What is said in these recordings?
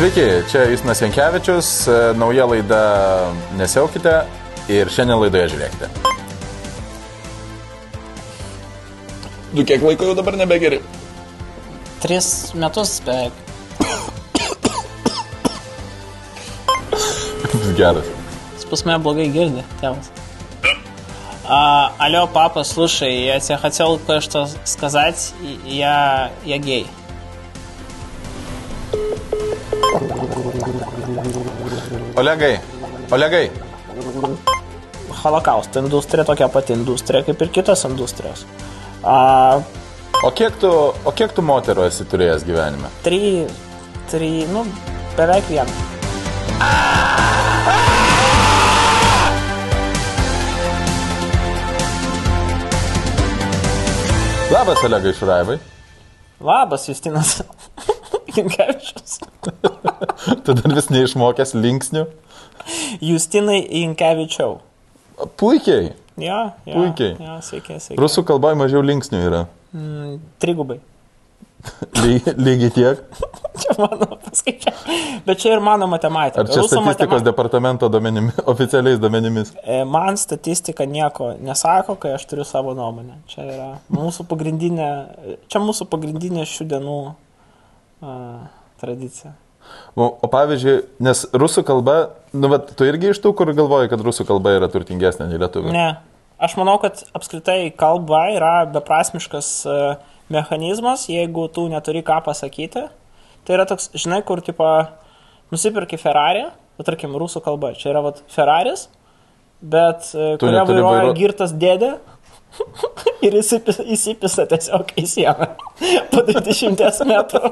Sveiki, čia Justinas Jankievičius, nauja laida Nesiaukite ir šiandien laidoje žiūrėkite. Du kiek laiko jau dabar nebegeri? Tris metus beveik. Geras. Jis pas mane blogai girdi, tėvas. А, алло, папа, слушай, я тебе хотел кое-что сказать. Я, я гей. Olegai, Olegai, Holokausto industrija tokia pati industrija kaip ir kitos industrijos. A, o kiek tu, o kiek tu moterų esi turėjęs gyvenime? tri, tri, nu, beveik vieną. Labas, Olegai Šuraivai. Labas, Justinas Inkevičius. Tu dar vis neišmokęs linksnių. Justinai Inkevičiau. Puikiai. Jo, jo, Puikiai. Jo, sveiki, sveiki. Rusų kalboje mažiau linksnių yra. Mm, trigubai. Lygiai, lygiai tiek. Čia mano paskaičia. Bet čia ir mano matematika. Ar čia Rusų statistikos matema- departamento duomenimis, oficialiais duomenimis? E, Man statistika nieko nesako, kai aš turiu savo nuomonę. Čia yra mūsų pagrindinė, čia mūsų pagrindinė šių dienų tradicija. O, o pavyzdžiui, nes rusų kalba, nu, bet tu irgi iš tų, kur galvoji, kad rusų kalba yra turtingesnė nei lietuvių. Ne, aš manau, kad apskritai kalba yra beprasmiškas e, mechanizmas, jeigu tu neturi ką pasakyti. Tai yra toks, žinai, kur, tipo, nusipirki Ferrari, nu, tarkim, rusų kalba. Čia yra, vat, Ferraris, bet e, Tu neturi vairuoja vairuo- girtas dėdė. Ir įsipisa, įsipisa tiesiog į sieną po 20 metrų.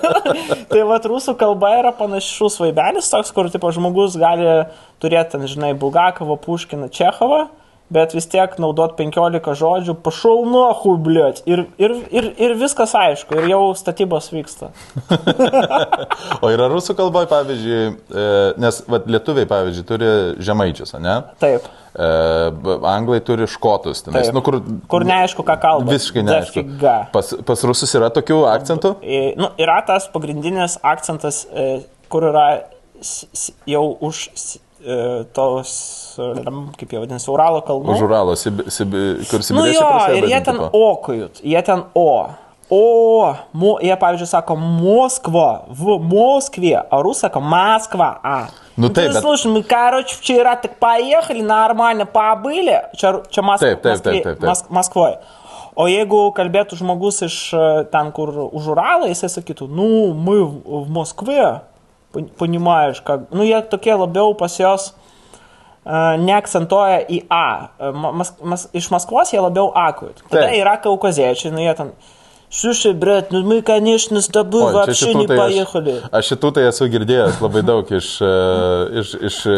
tai va, rusų kalba yra panašus vaibelis, toks, kur tipo, žmogus gali turėti, ten, žinai, Bulgakovą, Puškiną, Čechovą, bet vis tiek naudot 15 žodžių, pašau nuohu, blėt. Ir, ir, ir, ir viskas aišku, ir jau statybos vyksta. O yra rusų kalboje, pavyzdžiui, e, nes vat, lietuviai, pavyzdžiui, turi žemaičius, ne? Taip. E, anglai turi škotus, tenais, nu, kur, Kur neaišku, ką kalba. visiškai neaišku. Pas, pas rusus yra tokių akcentų? E, Nu, yra tas pagrindinis akcentas, e, kur yra jau už tos, e, kaip jau vadinasi, Uralo kalbų. Už Uralo, Sibi, Sibi, kur Nu Sibiriečiai jo, prasideda, ir jie tipo. ten O kujut, jie ten O. O, mo, jie pavyzdžiui sako Moskva, v Moskvе, а рус сako Москва, а. Ну, ты taip, bet- слушай, мы, короче, вчера так поехали, нормально побыли, čia, čia Mas Taip, taip, Maskvė- taip, taip, taip. Mas Maskvoje. O jeigu kalbėtų žmogus iš e, ten, kur už Uralą, jisai sakytų, nu, мы в в Москве, pon- понимаешь, как, nu, jie tokie labiau pas jos uh, neakcentuoja į A. E, ma- Mas, mas, iš Maskvos jie labiau A kujut. Tada Taip. yra kaukaziečiai, nu jie ten, Слушай, брат, ну мы, конечно, с тобой Oi, čia вообще šitų не tai поехали. Aš, aš šitų tai esu girdėjęs labai daug iš, e, iš, iš e,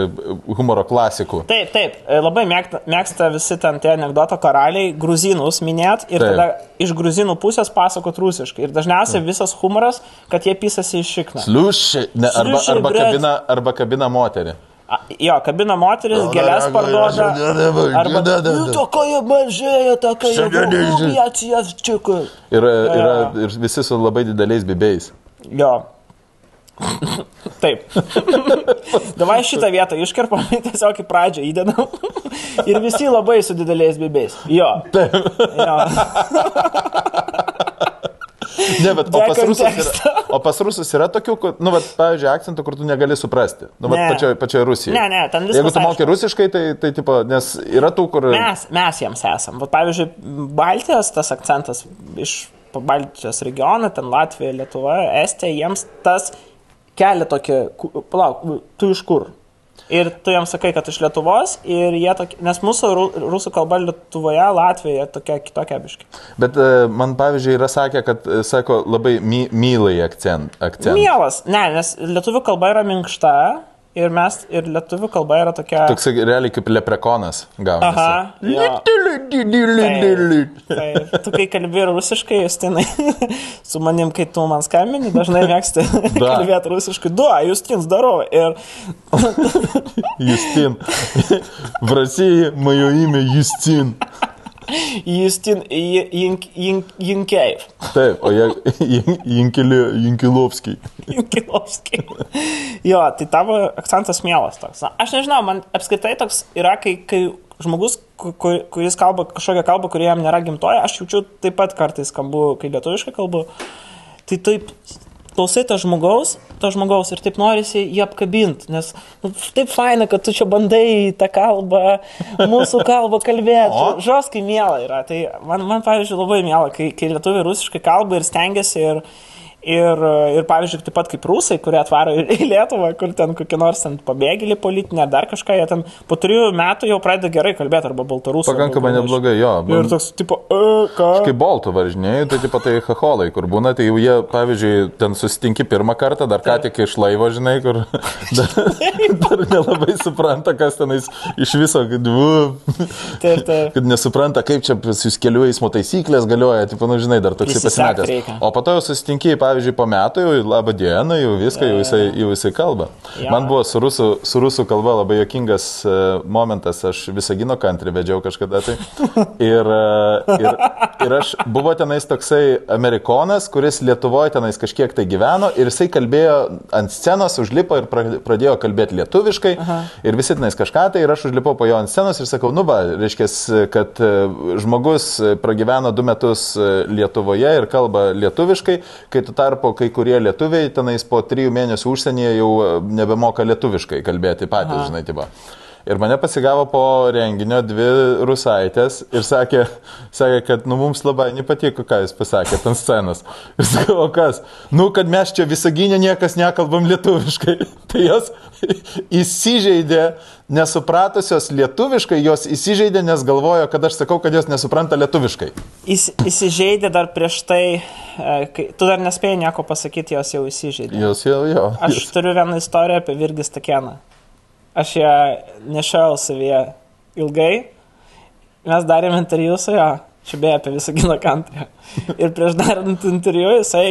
humoro klasikų. Taip, taip, e, labai mėgta, mėgsta visi ten tie anegdoto karaliai gruzinus minėt ir Taip. tada iš gruzinų pusės pasakot rusiškai. Ir dažniausiai visas humoras, kad jie pisasi iš šikną. Sliušiai, ne, arba, Sliušiai, arba, bret. kabina, arba kabina moterį. Jo, kabina moteris, gėlės parduoda. Arba, nu, tokia mažėja, tokia jau čika. Ir, yra, ir visi su labai dideliais bibiais. Jo. Taip. Davai šitą vietą iškarpam, tiesiog į pradžią įdedam. Ir visi labai su dideliais bebiais. Jo. Taip. jo. Ne, bet o pas, rusus yra, o pas rusus yra tokių, kur, nu, bet, pavyzdžiui, akcentų, kur tu negali suprasti. Nu, bet pačioje, pačioje Rusijoje. Ne, ne, ten viskas Jeigu tu moki aišku. rusiškai, tai, tai tipo, nes yra tų, kur... Mes, mes jiems esam. Vat, pavyzdžiui, Baltijos tas akcentas iš Baltijos regiono, ten Latvija, Lietuva, Estija, jiems tas kelia tokį, palauk, tu iš kur? Ir tu jiems sakai, kad iš Lietuvos, ir jie tokie, nes mūsų ru- rusų kalba Lietuvoje, Latvijoje tokia kitokia biški. Bet e, man, pavyzdžiui, yra sakę, kad, e, sako, labai my, mylai akcent. akcent. Mielas, ne, nes lietuvių kalba yra minkšta ir mes, ir lietuvių kalba yra tokia... Toks realiai kaip leprekonas gaunasi. Aha. jo. Taip. Taip, tu kai kalbė rusiškai, Justinai, su manim, kai tu man skambini, dažnai mėgsti kalbėti rusiškai. Du, Justin, здорово. Ir Justin. В России мое имя Юстин. Justin Jink- Jink- Jinkėjev. Taip, o jie Jinkilovskiai. Jinkilovskiai. Jo, tai tavo akcentas mielas toks. Na, aš nežinau, man apskritai toks yra, kai, kai žmogus, ku- ku- kuris kalba kažkokią kalbą, kuri jam nėra gimtoja, aš jaučiu taip pat kartais kalbu, kai lietuviškai kalbu. Tai taip klausai to žmogaus, to žmogaus ir taip norisi jį apkabinti, nes nu, taip faina, kad tu čia bandai tą kalbą, mūsų kalbą kalbėti. Žoskai mėla yra. Tai man, man pavyzdžiui, labai mėla, kai, kai lietuviai rusiškai kalba ir stengiasi ir, ir, ir pavyzdžiui, taip pat kaip rusai, kurie atvaro į Lietuvą, kur ten kokie nors ten pabėgėliai politiniai ar dar kažką, jie ten po trijų metų jau pradeda gerai kalbėti arba baltarusų. Pakankamai neblogai, jo. Ir toks, tipo, e, ką? Kai boltų važinėjai, tai tipo tai haholai, kur būna, tai jau jie, pavyzdžiui, ten susitinki pirmą kartą, dar ką tik iš laivo, žinai, kur dar, dar nelabai supranta, kas tenais iš viso, kad, Taip, taip. kad nesupranta, kaip čia kelių eismo taisyklės galioja, tipo, nu, žinai, dar toks Prisisekt pasimetęs. O po to jau susitinki, pavyzdžiui, po metų, jau labą dieną, jau viską, jau jisai, jau jisai kalba. Jo. Man buvo su rusų, su rusų kalba labai jokingas e, momentas, aš visagino kantrį vedžiau kažkada tai. Ir, e, ir, ir aš buvo tenais toksai amerikonas, kuris Lietuvoje tenais kažkiek tai gyveno ir jisai kalbėjo ant scenos, užlipo ir pra- pradėjo kalbėti lietuviškai. Aha. Ir visi tenais kažką tai ir aš užlipau po jo ant scenos ir sakau, nu va, reiškia, kad e, žmogus pragyveno du metus Lietuvoje ir kalba lietuviškai, kai tu tarpo kai kurie lietuviai tenais po trijų mėnesių užsienyje jau e, nebemoka lietuviškai kalbėti patys, Aha. žinai, tipo. Ir mane pasigavo po renginio dvi rusaitės ir sakė, sakė kad nu, mums labai nepatiko, ką jūs pasakėte ant scenos. Ir sakau, o kas? Nu, kad mes čia visaginė niekas nekalbam lietuviškai. Tai jos įsižeidė, nesupratusios lietuviškai, jos įsižeidė, nes galvojo, kad aš sakau, kad jos nesupranta lietuviškai. Įs, įsižeidė dar prieš tai, e, kai, tu dar nespėjai nieko pasakyti, jos jau įsižeidė. Jos jau, jo. Aš turiu vieną istoriją apie Virgis Takeną. Aš ją nešiau savyje ilgai. Mes darėme interviu su juo, čia beje apie visą gino kantrį. Ir prieš darant interviu jisai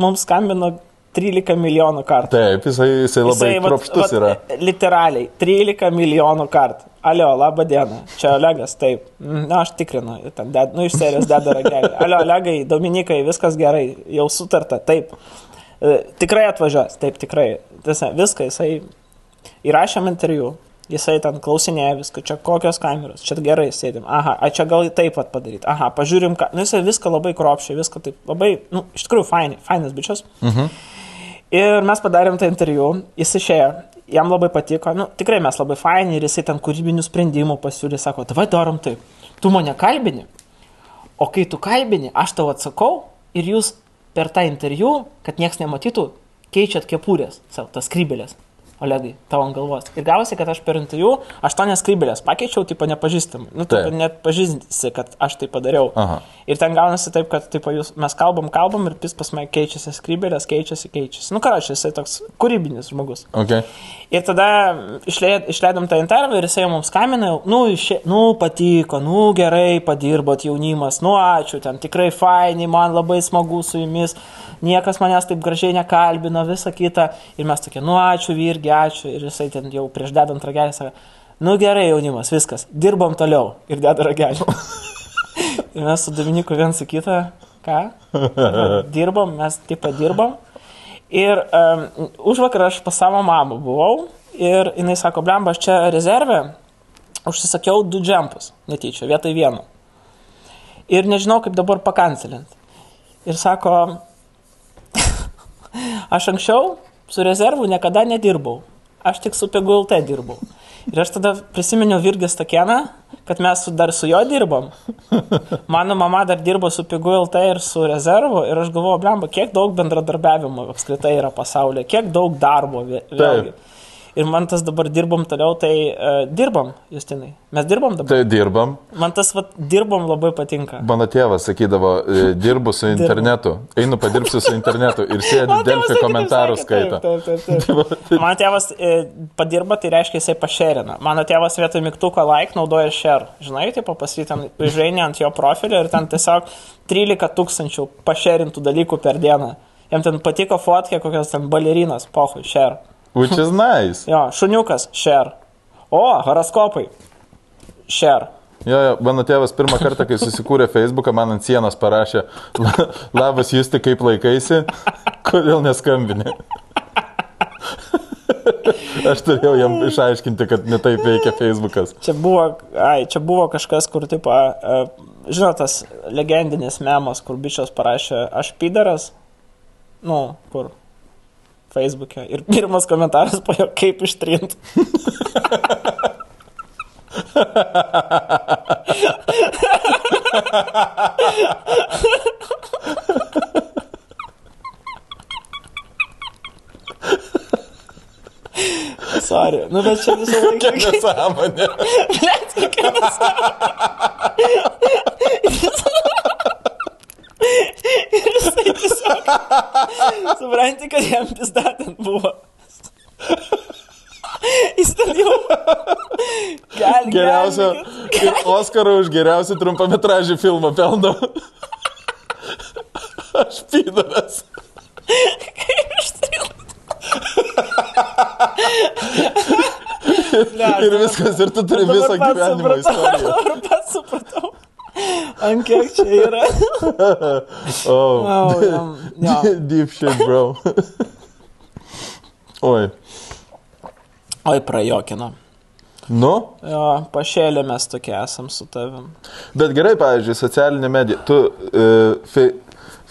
mums skambino 13 milijonų kartų. Taip, jisai, jisai labai vat- kropštus vat, yra. Literaliai, 13 milijonų kartų. Alio, laba diena. Čia Olegas, taip. Mm, Na, aš tikrinu, ten, ded, nu, iš serijos deda ragelį. Alio, Olegai, Dominikai, viskas gerai, jau sutarta, taip. E, Tikrai atvažiuos, taip, tikrai. Tiesa, viską jisai įrašėm interviu. Jisai ten klausinėja viską, čia kokios kameros, čia gerai sėdim, aha, a čia gal taip pat padaryti, aha, pažiūrim, ką, nu jisai viską labai kropščiai, viską taip labai, nu, iš tikrųjų, fainai, fainas bičias. Mhm. Ir mes padarėm tą interviu, jis išėjo, jam labai patiko, nu, tikrai mes labai faini ir jisai ten kūrybinių sprendimų pasiūlė, sako, tavai darom taip, tu mane kalbini, o kai tu kalbini, aš tau atsakau ir jūs per tą interviu, kad niekas nematytų, keičiat kepurės, savo, tas skrybelės. Olegai, tavo ant galvos. Ir gavosi, kad aš per interviu aštuonias skrybelės pakeičiau, tipo nepažįstam. Nu, Taip. net pažįsti, kad aš tai padariau. Aha. Ir ten gaunasi taip, kad tipo, jūs, mes kalbam, kalbam ir pis pas mane keičiasi skrybelės, keičiasi, keičiasi. Nu, ką aš, jisai toks kūrybinis žmogus. Okay. Ir tada išleid, išleidom tą interviu ir jisai mums skambina, jau, nu, išė, nu, patiko, nu, gerai padirbot jaunimas, nu, ačiū, ten tikrai faini, man labai smagu su jumis, niekas manęs taip gražiai nekalbino, visa kita. Ir mes tokie, nu, ačiū, irgi ačiū. Ir jisai ten jau prieš dedant ragelį sako, nu, gerai jaunimas, viskas, dirbam toliau. Ir deda ragelį. ir mes su Dominiku vien su kita, ką? Dirbam, mes taip pat dirbam. Ir um, už vakar aš pas savo mamą buvau ir jinai sako, blemba, aš čia rezervę užsisakiau du džempus, netyčia, vietoj vieno. Ir nežinau, kaip dabar pakancelint. Ir sako, aš anksčiau su rezervu niekada nedirbau, aš tik su PGLT dirbau. Ir aš tada prisiminiau Virgis Takeną, kad mes su, dar su juo dirbam. Mano mama dar dirbo su PGLT ir su rezervu ir aš galvoju, blemba, kiek daug bendradarbiavimo apskritai yra pasaulyje, kiek daug darbo. vė- Vėlgi. Ir man tas dabar dirbam toliau, tai uh, dirbam, Justinai. Mes dirbam dabar. Tai dirbam. Man tas vat, dirbam labai patinka. Mano tėvas sakydavo, e, dirbu su internetu, einu padirbsiu su internetu ir sėdi delfi komentarų skaito. Taip, taip, taip, taip. Mano tėvas e, padirba, tai reiškia, jisai pašerina. Mano tėvas vietoj mygtuko like naudoja share. Žinai, taip pasakyti, ten žainė ant jo profilio ir ten tiesiog 13 tūkstančių pašerintų dalykų per dieną. Jam ten patiko fotkė, kokios ten balerinos, pohui, share. Which is nice. Jo, šuniukas, share. O, horoskopai, share. Jo, jo, mano tėvas pirmą kartą, kai susikūrė Facebooką, man ant sienos parašė, "La- labas jūs tik kaip laikaisi, kodėl neskambini. Aš turėjau jam išaiškinti, kad netaip veikia Facebookas. Čia buvo, ai, čia buvo kažkas, kur, tipo, žinot, tas legendinis memas, kur bičias parašė, aš pidaras, nu, kur, Facebook'e. Ir pirmas komentaras po jo, kaip ištrint. Sorry, nu bet čia visą laiką. Nesąmonė. Blet, kokia nesąmonė. Ir jisai tiesiog. Supranti, kad jam pizdatant buvo. Jis ten jau. Gali. Geriausio gali, ir Oskarą už geriausią trumpametražį filmą pelno. Aš pydaras. Kaip ištrint. Ir viskas, ir tu turi visą gyvenimo istoriją. Dabar pats supratau. Ant kiek čia yra. Oh. Oh, jam, jo. Deep shit, bro. Oi. Oi, prajokino. Nu, Jo, pašėlė mes tokie esam su tavim. bet gerai, pavyzdžiui, socialinė medija. Tu, uh, fe,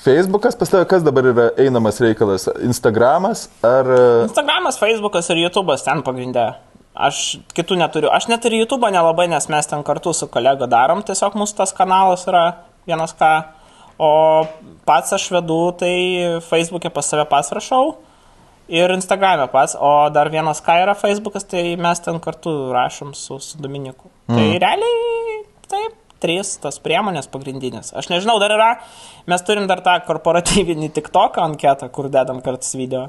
Facebookas pas tave kas dabar yra einamas reikalas? Instagramas ar... Uh, Instagramas, Facebookas ir YouTube'as ten pagrindė. Aš kitų neturiu. Aš net ir YouTube'ą nelabai, nes mes ten kartu su kolega darom. Tiesiog mūsų tas kanalas yra vienas ką. O pats aš vedu, tai Facebook'e pas save pats rašau. Ir Instagram'e pats. O dar vienas ką yra Facebook'as, tai mes ten kartu rašom su, su Dominiku. Mm. Tai realiai taip. Trys tos priemonės pagrindinės. Aš nežinau, dar yra, mes turim dar tą korporatyvinį TikTok anketą, kur dedam kartais video.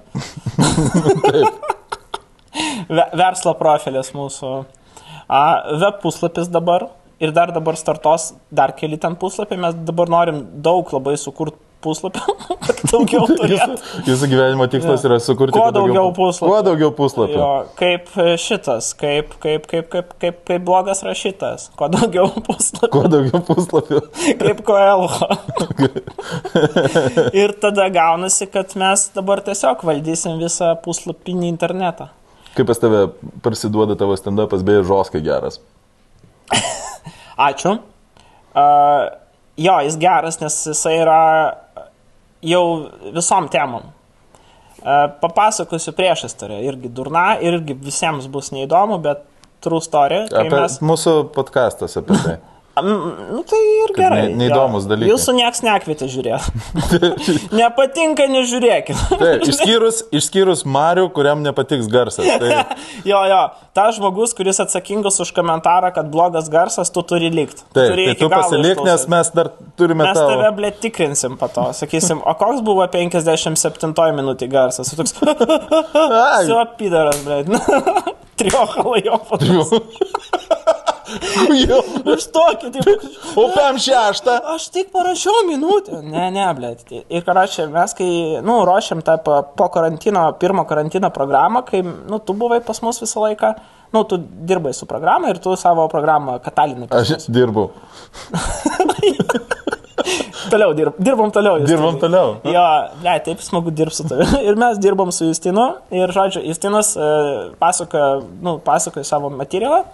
Ve- verslo profilis mūsų. Web puslapis dabar ir dar dabar startos dar keli ten puslapiai. Mes dabar norim daug labai sukurti puslapių, kad daugiau turėtų. jūsų, jūsų gyvenimo tikslas yra sukurti Kuo kuo daugiau puslapių. Kuo daugiau puslapių. Jo, kaip e, šitas, kaip, kaip, kaip, kaip, kaip, kaip blogas rašytas. Kuo daugiau puslapių, Kuo daugiau puslapių. kaip koelho. ir tada gaunasi, kad mes dabar tiesiog valdysim visą puslapinį internetą. Kaip pas tave parsiduoda tavo stand-upas, beje, žoskai geras. Ačiū. Uh, jo, jis geras, nes jisai yra jau visom temom. Uh, papasakosiu prieš istoriją. Irgi durna, irgi visiems bus neįdomu, bet true story. Apie Mes... mūsų podcastas apie tai. Nu, tai ir gerai. ne- neįdomus jo. dalykai. Jūsų nieks nekvietė žiūrėti. Nepatinka, nežiūrėkit. Taip, išskyrus, išskyrus Mariu, kuriam nepatiks garsas. Tai, jo, jo, tas žmogus, kuris atsakingas už komentarą, kad blogas garsas, tu turi likti. taip, tai tu pasilik, nes mes dar turime Mes tavo. tave, ble, tikrinsim po to. Sakysim, o koks buvo 57 minutį garsas? Tu toks, su apidaras, ble. Triohalai jo foto. Jau. Už tokį, taip. O pam šeštą. Aš tik parašiau minutę. Ne, ne, ble. Ir karačiai, mes kai, nu, ruošiam tą po, karantino, pirmo karantino programą, kai, nu, tu buvai pas mus visą laiką, nu, tu dirbai su programa ir tu savo programą katalinai. Aš dirbau. Toliau dirb, dirbom toliau. Justinai. Dirbam toliau. Jo, ne, taip smagu dirbti su tavimi. Ir mes dirbom su Justinu. Ir, žodžiu, Justinas e, pasakoja, nu, pasakoja savo materialą.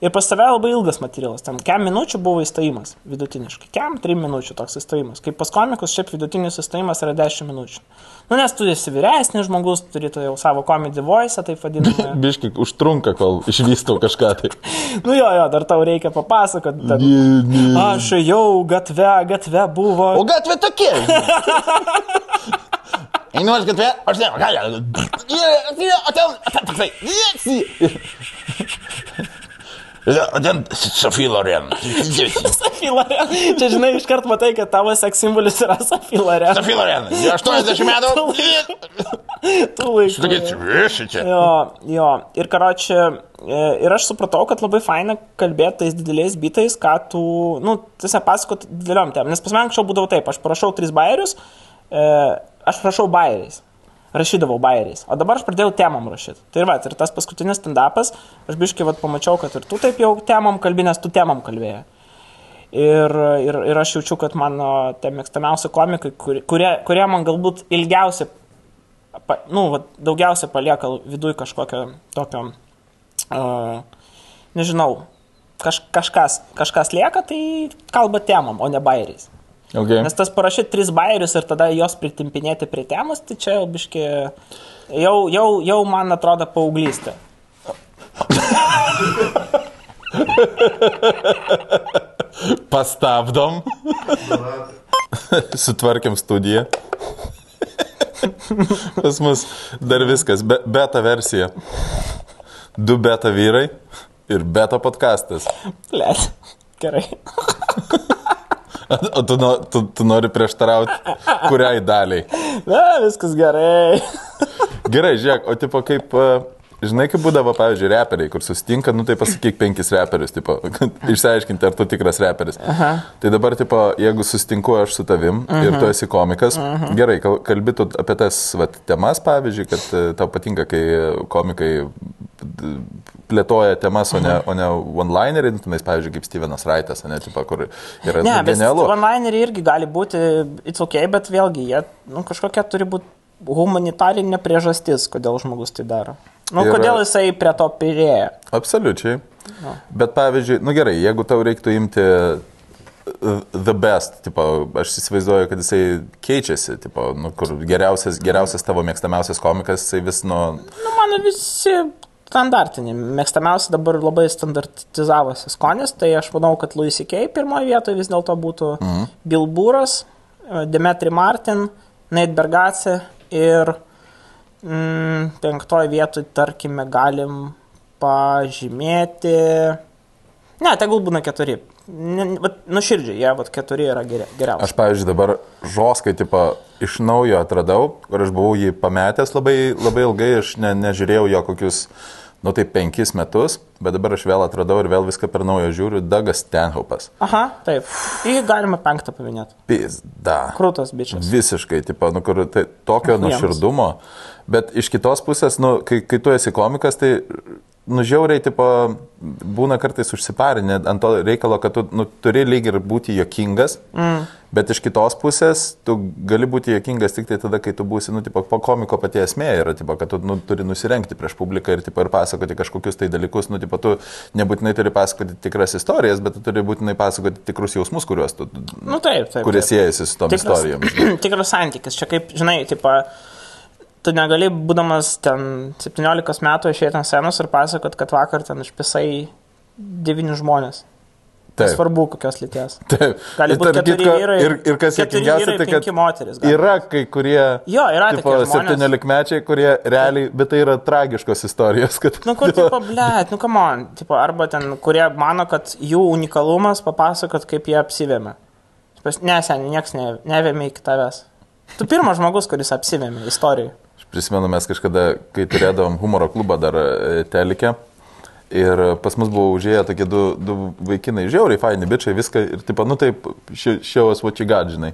Ir pas tave labai ilgas materialas. Ten kem minučių buvo įstojimas vidutiniškai. Kem 3 minučių toks įstojimas. Kaip pas komikus, šiaip vidutinis įstojimas yra 10 minučių. Nu, nes tu esi vyresnis žmogus, turi tu jau savo comedy voice, taip vadinamą. Biški užtrunka, kol išvystau kažką tai. nu jo, jo, dar tau reikia papasakoti. Ten... Aš jau gatve, gatve buvo. O gatvė tokia. Einu aš gatvė, aš ne, ką O ten Sofija Loren. Čia žinai, iškart matai, kad tavo seks simbolis yra Safilare. Sofija Loren. 80 metų. Tu laikai. Jo, jo. Ir karočią, ir aš supratau, kad labai faina kalbėti tais dideliais bitais, ką tu, nu, tiesiog pasakot dideliom tem. Nes pas mane anksčiau būdavo taip, aš prašau tris bairius, e, aš prašau bairiais. Rašydavau bairiais. O dabar aš pradėjau temom rašyti. Tai ir va, ir tas paskutinis stand-upas, aš biškai va pamačiau, kad ir tu taip jau temom kalbė, nes tu temom kalbėjai. Ir, ir, ir aš jaučiu, kad mano tie mėgstamiausi komikai, kurie, kurie, kurie man galbūt ilgiausiai, pa, nu, va, daugiausiai palieka viduje kažkokio tokio, uh, nežinau, kaž, kažkas, kažkas lieka, tai kalba temom, o ne bairiais. Okay. Nes tas parašyti tris bairius ir tada jos pritimpinėti prie temos, tai čia jau biški, jau, jau, jau man atrodo paauglystė. Pastabdom. Sutvarkėm studiją. Pas mus dar viskas. Be, beta versija. Du beta vyrai ir beta podcastas. Lėt. Gerai. O tu, no- tu, tu nori prieštarauti kuriai daliai. Na, viskas gerai. Gerai, žiūrėk, o tipo kaip, e, žinai, kaip būdavo, pavyzdžiui, reperiai, kur susitinka, nu tai pasakyk penkis reperius, tipo, išsiaiškinti, ar tu tikras reperis. Aha. Tai dabar, tipo, jeigu susitinku aš su tavim Aha. ir tu esi komikas, Aha. gerai, kal- kalbėtų apie tas vat, temas, pavyzdžiui, kad e, tau patinka, kai komikai plėtoja temas, o ne, o ne one-linerį, tenais, pavyzdžiui, kaip Stevenas Wrightas, ne, tipo, kur yra Ne, genialu. one-lineriai irgi gali būti, it's ok, bet vėlgi, jie, nu, kažkokia turi būti humanitarinė priežastis, kodėl žmogus tai daro. Nu, Ir- kodėl jisai prie to pirėja. Absoliučiai. Bet pavyzdžiui, nu gerai, jeigu tau reiktų imti uh, the best, tipo, aš įsivaizduoju, kad jisai keičiasi, tipo, nu, kur geriausias, geriausias tavo mėgstamiausias komikas, jisai vis nuo... Nu, mano visi standartiniai. Mėgstamiausia dabar labai standartizavosi skonis, tai aš manau, kad Louis C.K. pirmoje vietoje vis dėlto būtų mhm. Bill Būras, Demetri Martin, Nate Bergace ir mm, penktoje vietoje, tarkime, galim pažymėti. Ne, tegul būna keturi. Nuširdžiai, jie, vat keturi yra geri- geriausi. Aš, pavyzdžiui, dabar žoskai, tipo, iš naujo atradau, kur aš buvau jį pametęs labai, labai ilgai, aš ne, nežiūrėjau jo kokius, nu tai penkis metus, bet dabar aš vėl atradau ir vėl viską per naujo žiūriu, Dagas Tenhaupas. Aha, taip. Jį galima penktą paminėti. Pizda. Krūtas bičias. Visiškai, tipo, nu, kur, tai, tokio Jiems. Bet iš kitos pusės, nu, kai, kai tu esi komikas, tai nužiauriai, tipo, būna kartais užsiparinę ant to reikalo, kad tu nu, turi lyg ir būti jokingas, mm. bet iš kitos pusės tu gali būti jokingas tik tai tada, kai tu būsi, nu, tipo, po komiko pati esmė yra, tipo, kad tu nu, turi nusirengti prieš publiką ir, tipo, ir pasakoti kažkokius tai dalykus, nu, tipo, tu nebūtinai turi pasakoti tikras istorijas, bet tu turi būtinai pasakoti tikrus jausmus, kuriuos tu, Nu taip, taip. kurie siejasi su tom istorijom. tikras santykis. Čia kaip, žinai, tipo, tu negali, būdamas ten 17 metų, išėti ant scenos ir pasakot, kad vakar ten išpisai 9 žmonės. Tai Taip. svarbu, kokios lyties. Taip. Gali Ir būt tarp keturi kitko, vyrai, Ir, ir kas vyrai, tai kad gali yra kai kurie Jo, yra tipo, tokie žmonės. 17 mečiai, kurie realiai, bet tai yra tragiškos istorijos, kad... Nu, kur, tipo, blėt, nu, come on, tipo, arba ten, kurie mano, kad jų unikalumas papasakot, kaip jie apsivėmė. Ne, seniai, nieks ne, nevėmė iki tavęs. Tu pirmas žmogus, kuris apsivėmė istorijai. Prisimenu, mes kažkada, kai turėdavom humoro klubą dar e, telikę. Ir pas mus buvo užėję tokie du, du vaikinai, žiauriai, faini bičiai, viską. Ir taip, nu taip, šios what you got, žinai.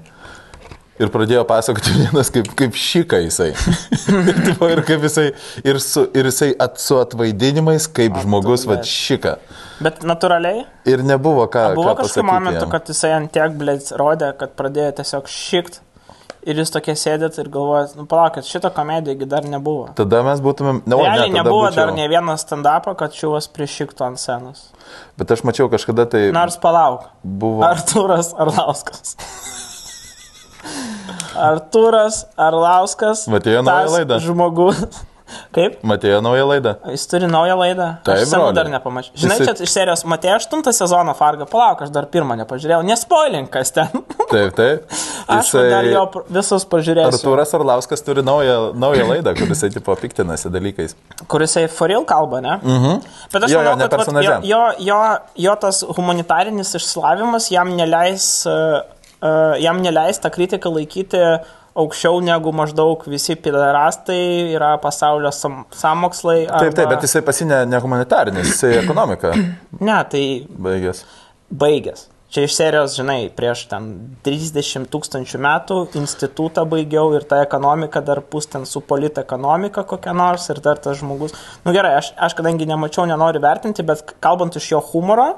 Ir pradėjo pasakoti vienas, kaip, kaip šika jisai. ir, tipo, ir kaip jisai, ir, su, ir jisai at, su atvaidinimais, kaip žmogus, va, šika. Bet natūraliai Ir nebuvo ką. buvo ką kažkokiu momentu, jam. kad jisai ant tiek, blėt, rodė, kad pradėjo tiesiog šikt. Ir jūs tokie sėdėt ir galvojat, nu palaukit, šito komedijogi dar nebuvo. Tada mes būtumėm... Ne, o, ne, Realiai tada nebuvo būčiau. dar ne vieno stand-upo, kad šiuos priešiktų ant scenos. Bet aš mačiau kažkada tai Nors palauk. buvo... Artūras Arlauskas. Artūras Arlauskas. Matėjo naują laidą? Žmogus. Kaip? Matėjo naują laidą. Jis turi naują laidą. Taip, aš senų dar nepamačiau. Žinai, Jisai- čia iš serijos matė 8 sezoną Fargo. Palauk, aš dar pirmą nepažiūrėjau. Nespoilink, kas ten. Taip, taip. Aš Jisai... dar jo visus pažiūrėsiu. Artūras Arlauskas turi naują, naują laidą, kur jisai tipo piktinasi dalykais. Kur jisai foril kalba, ne? Mhm. Bet aš Jo, jo, manau, ne kad vat, jo, jo, jo, jo tas humanitarinis išsilavimas jam neleis, uh, uh, jam neleis tą kritiką laikyti aukščiau negu maždaug visi pilarastai yra pasaulio sam, samokslai. Taip, taip, bet jisai pasinė ne humanitarinis, jisai ekonomika Ne, tai baigęs. baigęs. Čia iš serijos, žinai, prieš ten 30 tūkstančių metų institutą baigiau ir ta ekonomika dar pus ten su politekonomika kokia nors ir dar tas žmogus. Na nu, gerai, aš, aš kadangi nemačiau, nenoriu vertinti, bet kalbant iš jo humoro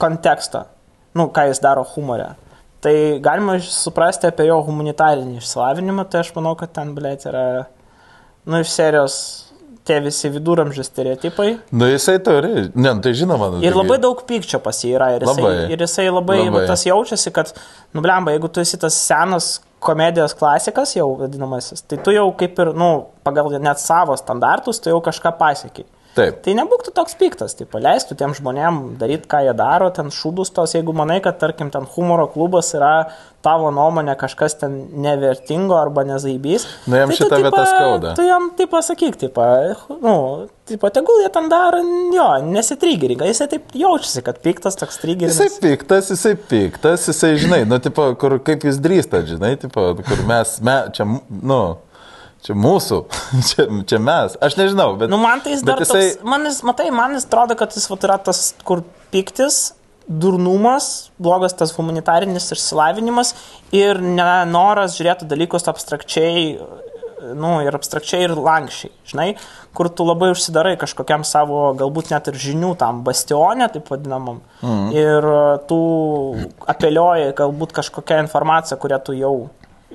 konteksto, nu, ką jis daro humore, tai galima suprasti apie jo humanitarinį išsilavinimą, tai aš manau, kad ten, blėt, yra, nu, iš serijos tie visi viduramžių stereotipai. Na, jisai turi, ne, nu, tai žinoma. Nu, ir taigi- labai daug pykčio pas jį yra. Ir jisai Labai. ir jisai labai, Labai. tas jaučiasi, kad, nublemba, jeigu tu esi tas senas komedijos klasikas jau vadinamasis, tai tu jau kaip ir, nu, pagal net savo standartus, tu jau kažką pasiekiai. Taip. Tai nebūk tu toks piktas, tai paleistų tiem žmonėm daryti, ką jie daro, ten šūdus tos, jeigu manai, kad, tarkim, ten humoro klubas yra tavo nuomonė kažkas ten nevertingo arba nezaibys. Nu, jam tai vieta tipa, skauda. Tu jam taip pasakyk, taip, nu, taip, tegul jie ten daro, jo, nesitriggerink, jisai taip jaučiasi, kad piktas toks triggeris. Jisai piktas, jisai piktas, jisai, žinai, nu, tipo, kur, kaip jis drįsta, žinai, tipo, kur mes, me, čia, nu, čia mūsų, čia, čia mes, aš nežinau, bet... Nu, man tai jis dar jisai, toks, man jis, matai, man jis atrodo, kad jis vat, yra tas, kur piktis, durnumas, blogas tas humanitarinis išsilavinimas ir nenoras žiūrėti dalykus abstrakčiai, nu, ir abstrakčiai ir lankščiai, žinai, kur tu labai užsidarai kažkokiam savo, galbūt net ir žinių tam bastionė, taip vadinamam, mm. ir tu apelioji galbūt kažkokią informaciją, kurią tu jau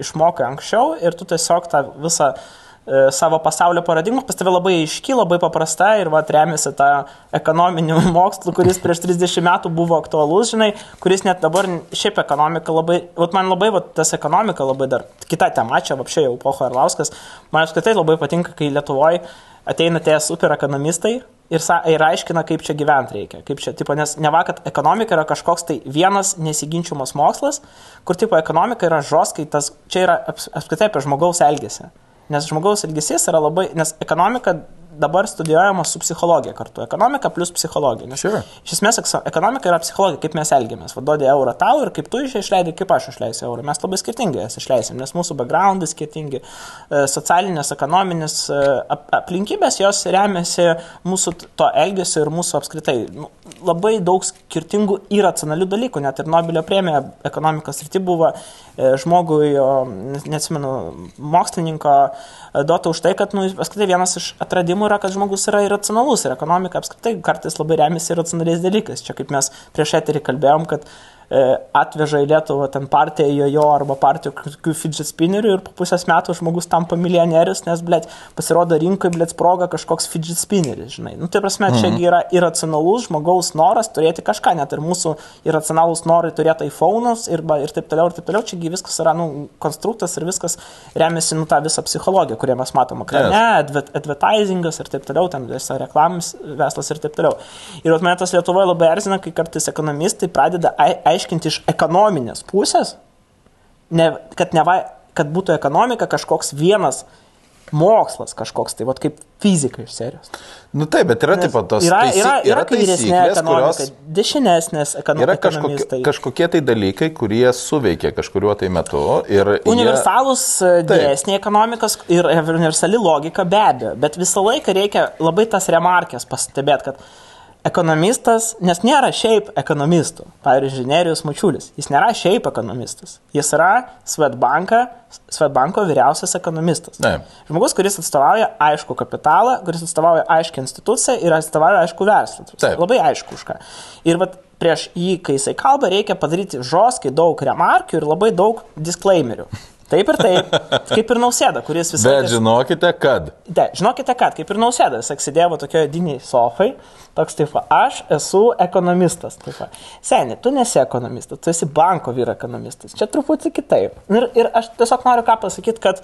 išmokai anksčiau ir tu tiesiog tą visą e, savo pasaulio paradigmą, pas tave labai aiški, labai paprasta ir va remiasi tą ekonominių mokslų, kuris prieš 30 metų buvo aktualus, žinai, kuris net dabar šiaip ekonomika labai, va man labai va, tas ekonomika labai dar, kita tema čia, apšiai jau Pocho Arlauskas, man apskritai labai patinka, kai Lietuvoje ateina tie super ekonomistai ir, sa, ir aiškina, kaip čia gyventi reikia. Kaip čia, tipo, nes ne va, kad ekonomika yra kažkoks tai vienas nesiginčiamas mokslas, kur tipo ekonomika yra žos, kai tas čia yra aps, apskritai apie žmogaus elgesį. Nes žmogaus elgesys yra labai, nes ekonomika dabar studijuojama su psichologija kartu. Ekonomika plus psichologija. Nes Sure. Iš esmės ekonomika yra psichologija, kaip mes elgiamės. Vadodė eurą tau ir kaip tu išleidai, kaip aš išleisiu eurą. Mes labai skirtingai jas išleisim, nes mūsų backgroundai skirtingi, e, socialinės, ekonominės e, ap- aplinkybės, jos remiasi mūsų to elgesio ir mūsų apskritai. Nu, labai daug skirtingų irracionalių dalykų, net ir Nobelio premija ekonomikos rytį buvo žmogui, o, ne- neatsimenu, mokslininko e, duota už tai, kad, nu, apskritai vienas iš atradimų yra, kad žmogus yra irracionalus ir ekonomika apskritai kartais labai remiasi irracionaliais dalykais. Čia kaip mes prieš eterį kalbėjom, kad e, atveža į Lietuvą ten partiją jojo arba partijų kokių fidget spinnerių ir po pusės metų žmogus tampa milijonierius, nes, blėt, pasirodo rinkoje, blėt, sproga kažkoks fidget spinneris, žinai. Nu, tai prasme, čia Mhm. yra irracionalus žmogaus noras turėti kažką, net ir mūsų irracionalus norai turėti iPhone'us ir, ir taip toliau, ir taip toliau. Čiagi viskas yra, nu, konstruktas ir viskas remiasi, nu, tą visą psichologiją, kurią mes matome ekrane, adver advertisingas ir taip toliau, ten visa reklamas veslas ir taip toliau. Ir vat mane tas Lietuvoje labai erzina, kai kartais ekonomistai pradeda ai aiškinti iš ekonominės pusės, ne, kad, neva, kad būtų ekonomika kažkoks vienas mokslas kažkoks, tai vat kaip fizika iš serijos. Nu taip, bet yra taip pat tos yra, taisy- yra, yra kairesnė taisyklės, ekonomika, kurios dešinesnės ekono- yra kažkokie, kažkokie tai dalykai, kurie suveikia kažkuriuo tai metu. Ir jie- Taip. dėsniai ekonomikos ir universali logika be abejo, bet visą laiką reikia labai tas remarkės pastebėti, kad ekonomistas, nes nėra šiaip ekonomistų. Pavyzdžiui, Nerijus Mačiulis, jis nėra šiaip ekonomistas. Jis yra Svetbanka, Svetbanko vyriausias ekonomistas. Taip. Žmogus, kuris atstovauja aišku kapitalą, kuris atstovauja aiškę instituciją ir atstovauja aišku verslą. Labai aišku už ką. Ir vat, prieš jį, kai jisai kalba, reikia padaryti žoskai daug remarkių ir labai daug disclaimerių. Taip ir taip, kaip ir nausėda, kuris visą Bet žinokite, kad. De, žinokite, kad kaip ir nausėda, jis sėdėjo tokioje diniai sofai, toks taip, aš esu ekonomistas. Taip. Seniai, tu nesi ekonomistas, tu esi banko vyro ekonomistas. Čia truputį kitaip. Ir, ir aš tiesiog noriu ką pasakyti, kad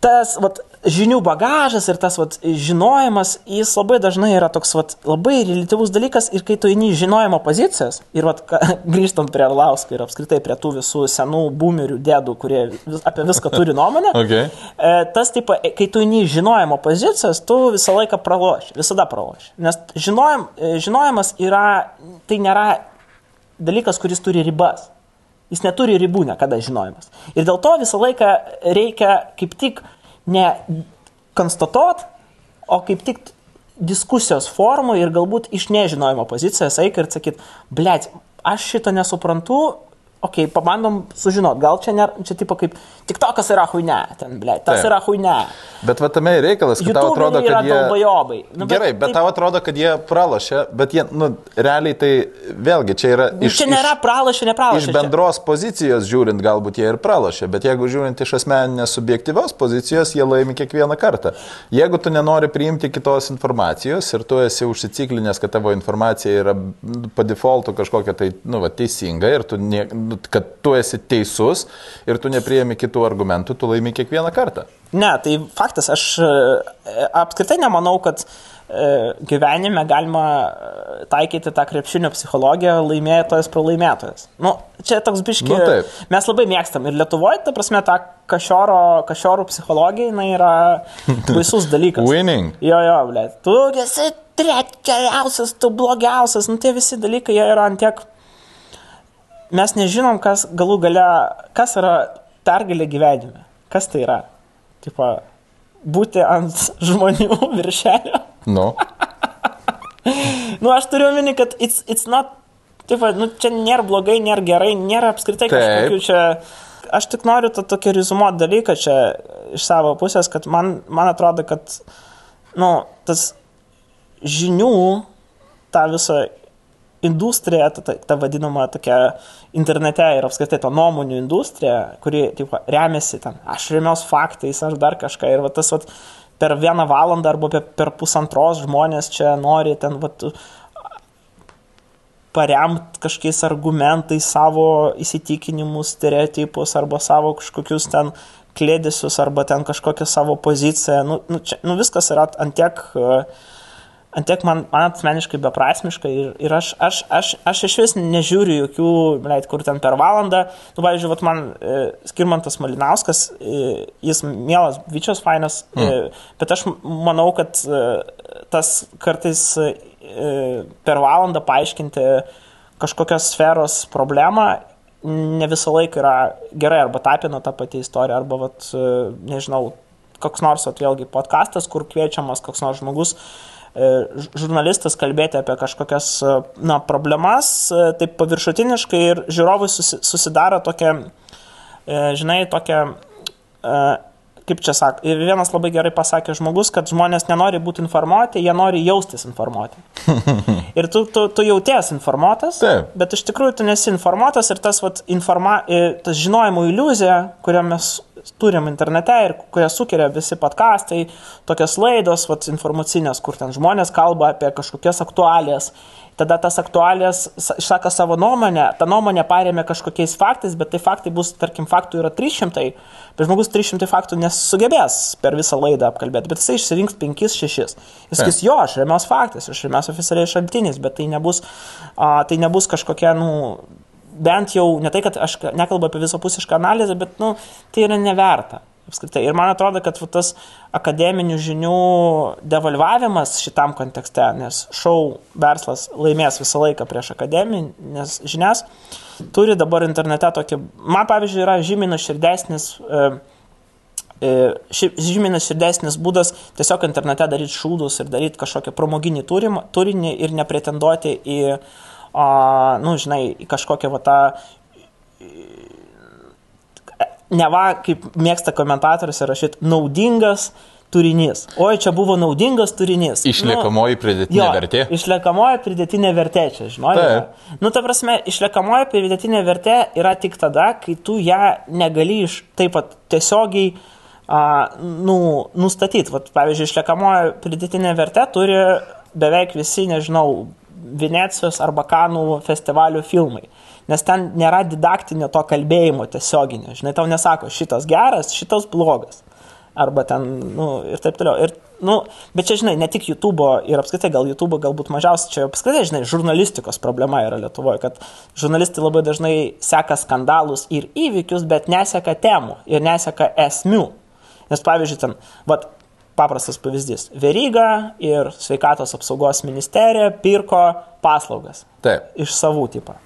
tas vat, žinių bagažas ir tas vat, žinojimas, jis labai dažnai yra toks vat, labai relativus dalykas ir kai tu eini į žinojimo pozicijas ir vat, ka, grįžtant prie Arlausko ir apskritai prie tų visų senų boomerių dėdų, kurie vis, apie viską turi nuomonę, Okay. E, tas taip, kai tu eini žinojimo pozicijas, tu visą laiką praloši, visada praloši. Nes žinojim, e, žinojimas yra, tai nėra dalykas, kuris turi ribas. Jis neturi ribų niekada žinojimas. Ir dėl to visą laiką reikia kaip tik ne konstatuot, o kaip tik diskusijos formų ir galbūt iš nežinojimo pozicijos eik ir sakyt, blėt, aš šito nesuprantu, okei, okay, pabandom sužinot, gal čia, ne, čia tipo kaip, tik tokas yra huine, ten, ble, tas Taip. yra huine. Bet va tame ir reikalas, kad tau atrodo, kad jie... dalbajobai. Nu, Gerai, bet taip- tau atrodo, kad jie pralašė, bet jie, nu, realiai tai vėlgi čia yra Nu, iš... čia nėra pralašė, nepralašė. Iš bendros pozicijos žiūrint, galbūt jie ir pralašė, bet jeigu žiūrint iš asmeninės subjektyvios pozicijos, jie laimi kiekvieną kartą. Jeigu tu nenori priimti kitos informacijos ir tu esi užsiciklinęs, kad tavo informacija yra nu, po defaultu kažkokia tai, nu, va, teisinga ir tu, nie, kad tu esi teisus ir tu nepriemi kitų argumentų, tu laimi kiekvieną kartą. Ne, tai faktas, aš e, apskritai nemanau, kad e, gyvenime galima e, taikyti tą krepšinio psichologiją laimėtojas pralaimėtojas. Nu, čia toks biški. Nu, taip. mes labai mėgstam ir Lietuvoje, ta prasme, ta kašioro, kašiorų psichologija, jinai yra baisus dalykas. Winning. Jo, jo, ble. Tu esi trečiausias, tu blogiausias, nu tie visi dalykai jie yra antiek. Mes nežinom, kas galų gale, kas yra pergalė gyvenime. Kas tai yra? Tipo, būti ant žmonių viršelio. Nu, Nu, aš turiu omeny, kad it's, it's not, taip, nu, čia nėra blogai, nėra gerai, nėra apskritai Taip. kažkokių čia. Aš tik noriu tą tokį rezumuot dalyką čia iš savo pusės, kad man, man atrodo, kad, nu, tas žinių, ta visa industrija, ta, ta, ta vadinama tokia internete ir apskritai ta nuomonių industrija, kuri taip, remiasi ten, aš remiaus faktais, aš dar kažką ir va, tas va, per vieną valandą arba per, per pusantros žmonės čia nori ten va, paremti kažkokiais argumentais savo įsitikinimus, stereotipus arba savo kažkokius ten klėdėsius arba ten kažkokią savo poziciją. Nu, nu, čia, nu viskas yra antiek, antiek man, man asmeniškai beprasmiška ir, ir aš, aš, aš, aš iš vis nežiūriu jokių, leit, kur ten per valandą. Nu, pavyzdžiui, vat man e, Skirmantas Malinauskas, e, jis mielas, bičias fainas, e, bet aš manau, kad e, tas kartais e, per valandą paaiškinti kažkokios sferos problemą ne visą laiką yra gerai, arba tapino ta pati istorija, arba, vat, e, nežinau, koks nors, vat, vėlgi, podkastas, kur kviečiamas koks nors žmogus, e, žurnalistas kalbėti apie kažkokias, e, na, problemas, e, taip paviršutiniškai ir žiūrovai susi, susidaro tokia, e, žinai, tokia, e, kaip čia sak, ir vienas labai gerai pasakė žmogus, kad žmonės nenori būti informuoti, jie nori jaustis informuoti. Ir tu, tu, tu jauties informuotas, Taip. bet iš tikrųjų tu nesi informuotas ir tas, vat, informa, e, tas žinojimo iliuzija, kurią mes turim internete ir kurią sukeria visi podkastai, tokios laidos vat, informacinės, kur ten žmonės kalba apie kažkokias aktualijas. Tada tas aktualijas sa- išsako savo nuomonę, ta nuomonė paremė kažkokiais faktais, bet tai faktai bus, tarkim, faktų yra 300, bet žmogus 300 faktų nesugebės per visą laidą apkalbėti, bet jisai išsirinks 5-6. Jis sakys, jo, aš remiuos faktais, aš remiuos oficialiais šaltiniais, bet tai nebus, a, tai nebus kažkokia, nu, bent jau, ne tai, kad aš nekalbu apie visapusišką analizę, bet, nu, tai yra neverta. Apskritai. Ir man atrodo, kad tas akademinių žinių devalvavimas šitam kontekste, nes šou verslas laimės visą laiką prieš akademinės žinias, turi dabar internete tokį, man pavyzdžiui, yra žymiai nuširdesnis, e, e, ši- žymiai nuširdesnis būdas tiesiog internete daryti šūdus ir daryti kažkokį pramoginį turinį ir nepretenduoti į, a, nu, žinai, kažkokią va tą neva, kaip mėgsta komentatorius rašyti, naudingas turinys. Oi, čia buvo naudingas turinys. Išliekamoji pridėtinė jo, vertė. Išliekamoji pridėtinė vertė čia, žinai. Taip. Nu, ta prasme, išliekamoji pridėtinė vertė yra tik tada, kai tu ją negali iš taip pat tiesiogiai a, nu, nustatyti. Vat, pavyzdžiui, išliekamoji pridėtinė vertė turi beveik visi, nežinau, Venecijos arba Kanų festivalių filmai. Nes ten nėra didaktinio to kalbėjimo tiesioginio. Žinai, tau nesako, šitas geras, šitas blogas. Arba ten, nu, ir taip toliau. Ir, nu, bet čia, žinai, ne tik YouTube ir apskritai gal YouTube galbūt mažiausiai, čia apskritai, žinai, žurnalistikos problema yra Lietuvoje, kad žurnalistai labai dažnai seka skandalus ir įvykius, bet neseka temų ir neseka esmių. Nes pavyzdžiui, ten, vat, paprastas pavyzdys. Veryga ir sveikatos apsaugos ministerija pirko paslaugas Taip. iš savų tipą.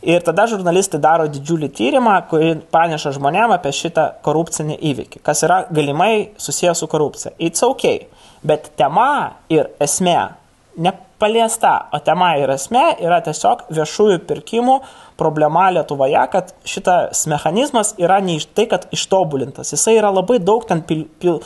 Ir tada žurnalistai daro didžiulį tyrimą, kurį praneša žmonėm apie šitą korupcinį įvykį, kas yra galimai susijęs su korupcija. It's ok, bet tema ir esmė ne, paliesta, o tema ir esmė yra tiesiog viešųjų pirkimų problema Lietuvoje, kad šitas mechanizmas yra ne iš tai, kad ištobulintas, jisai yra labai daug ten pil, pil,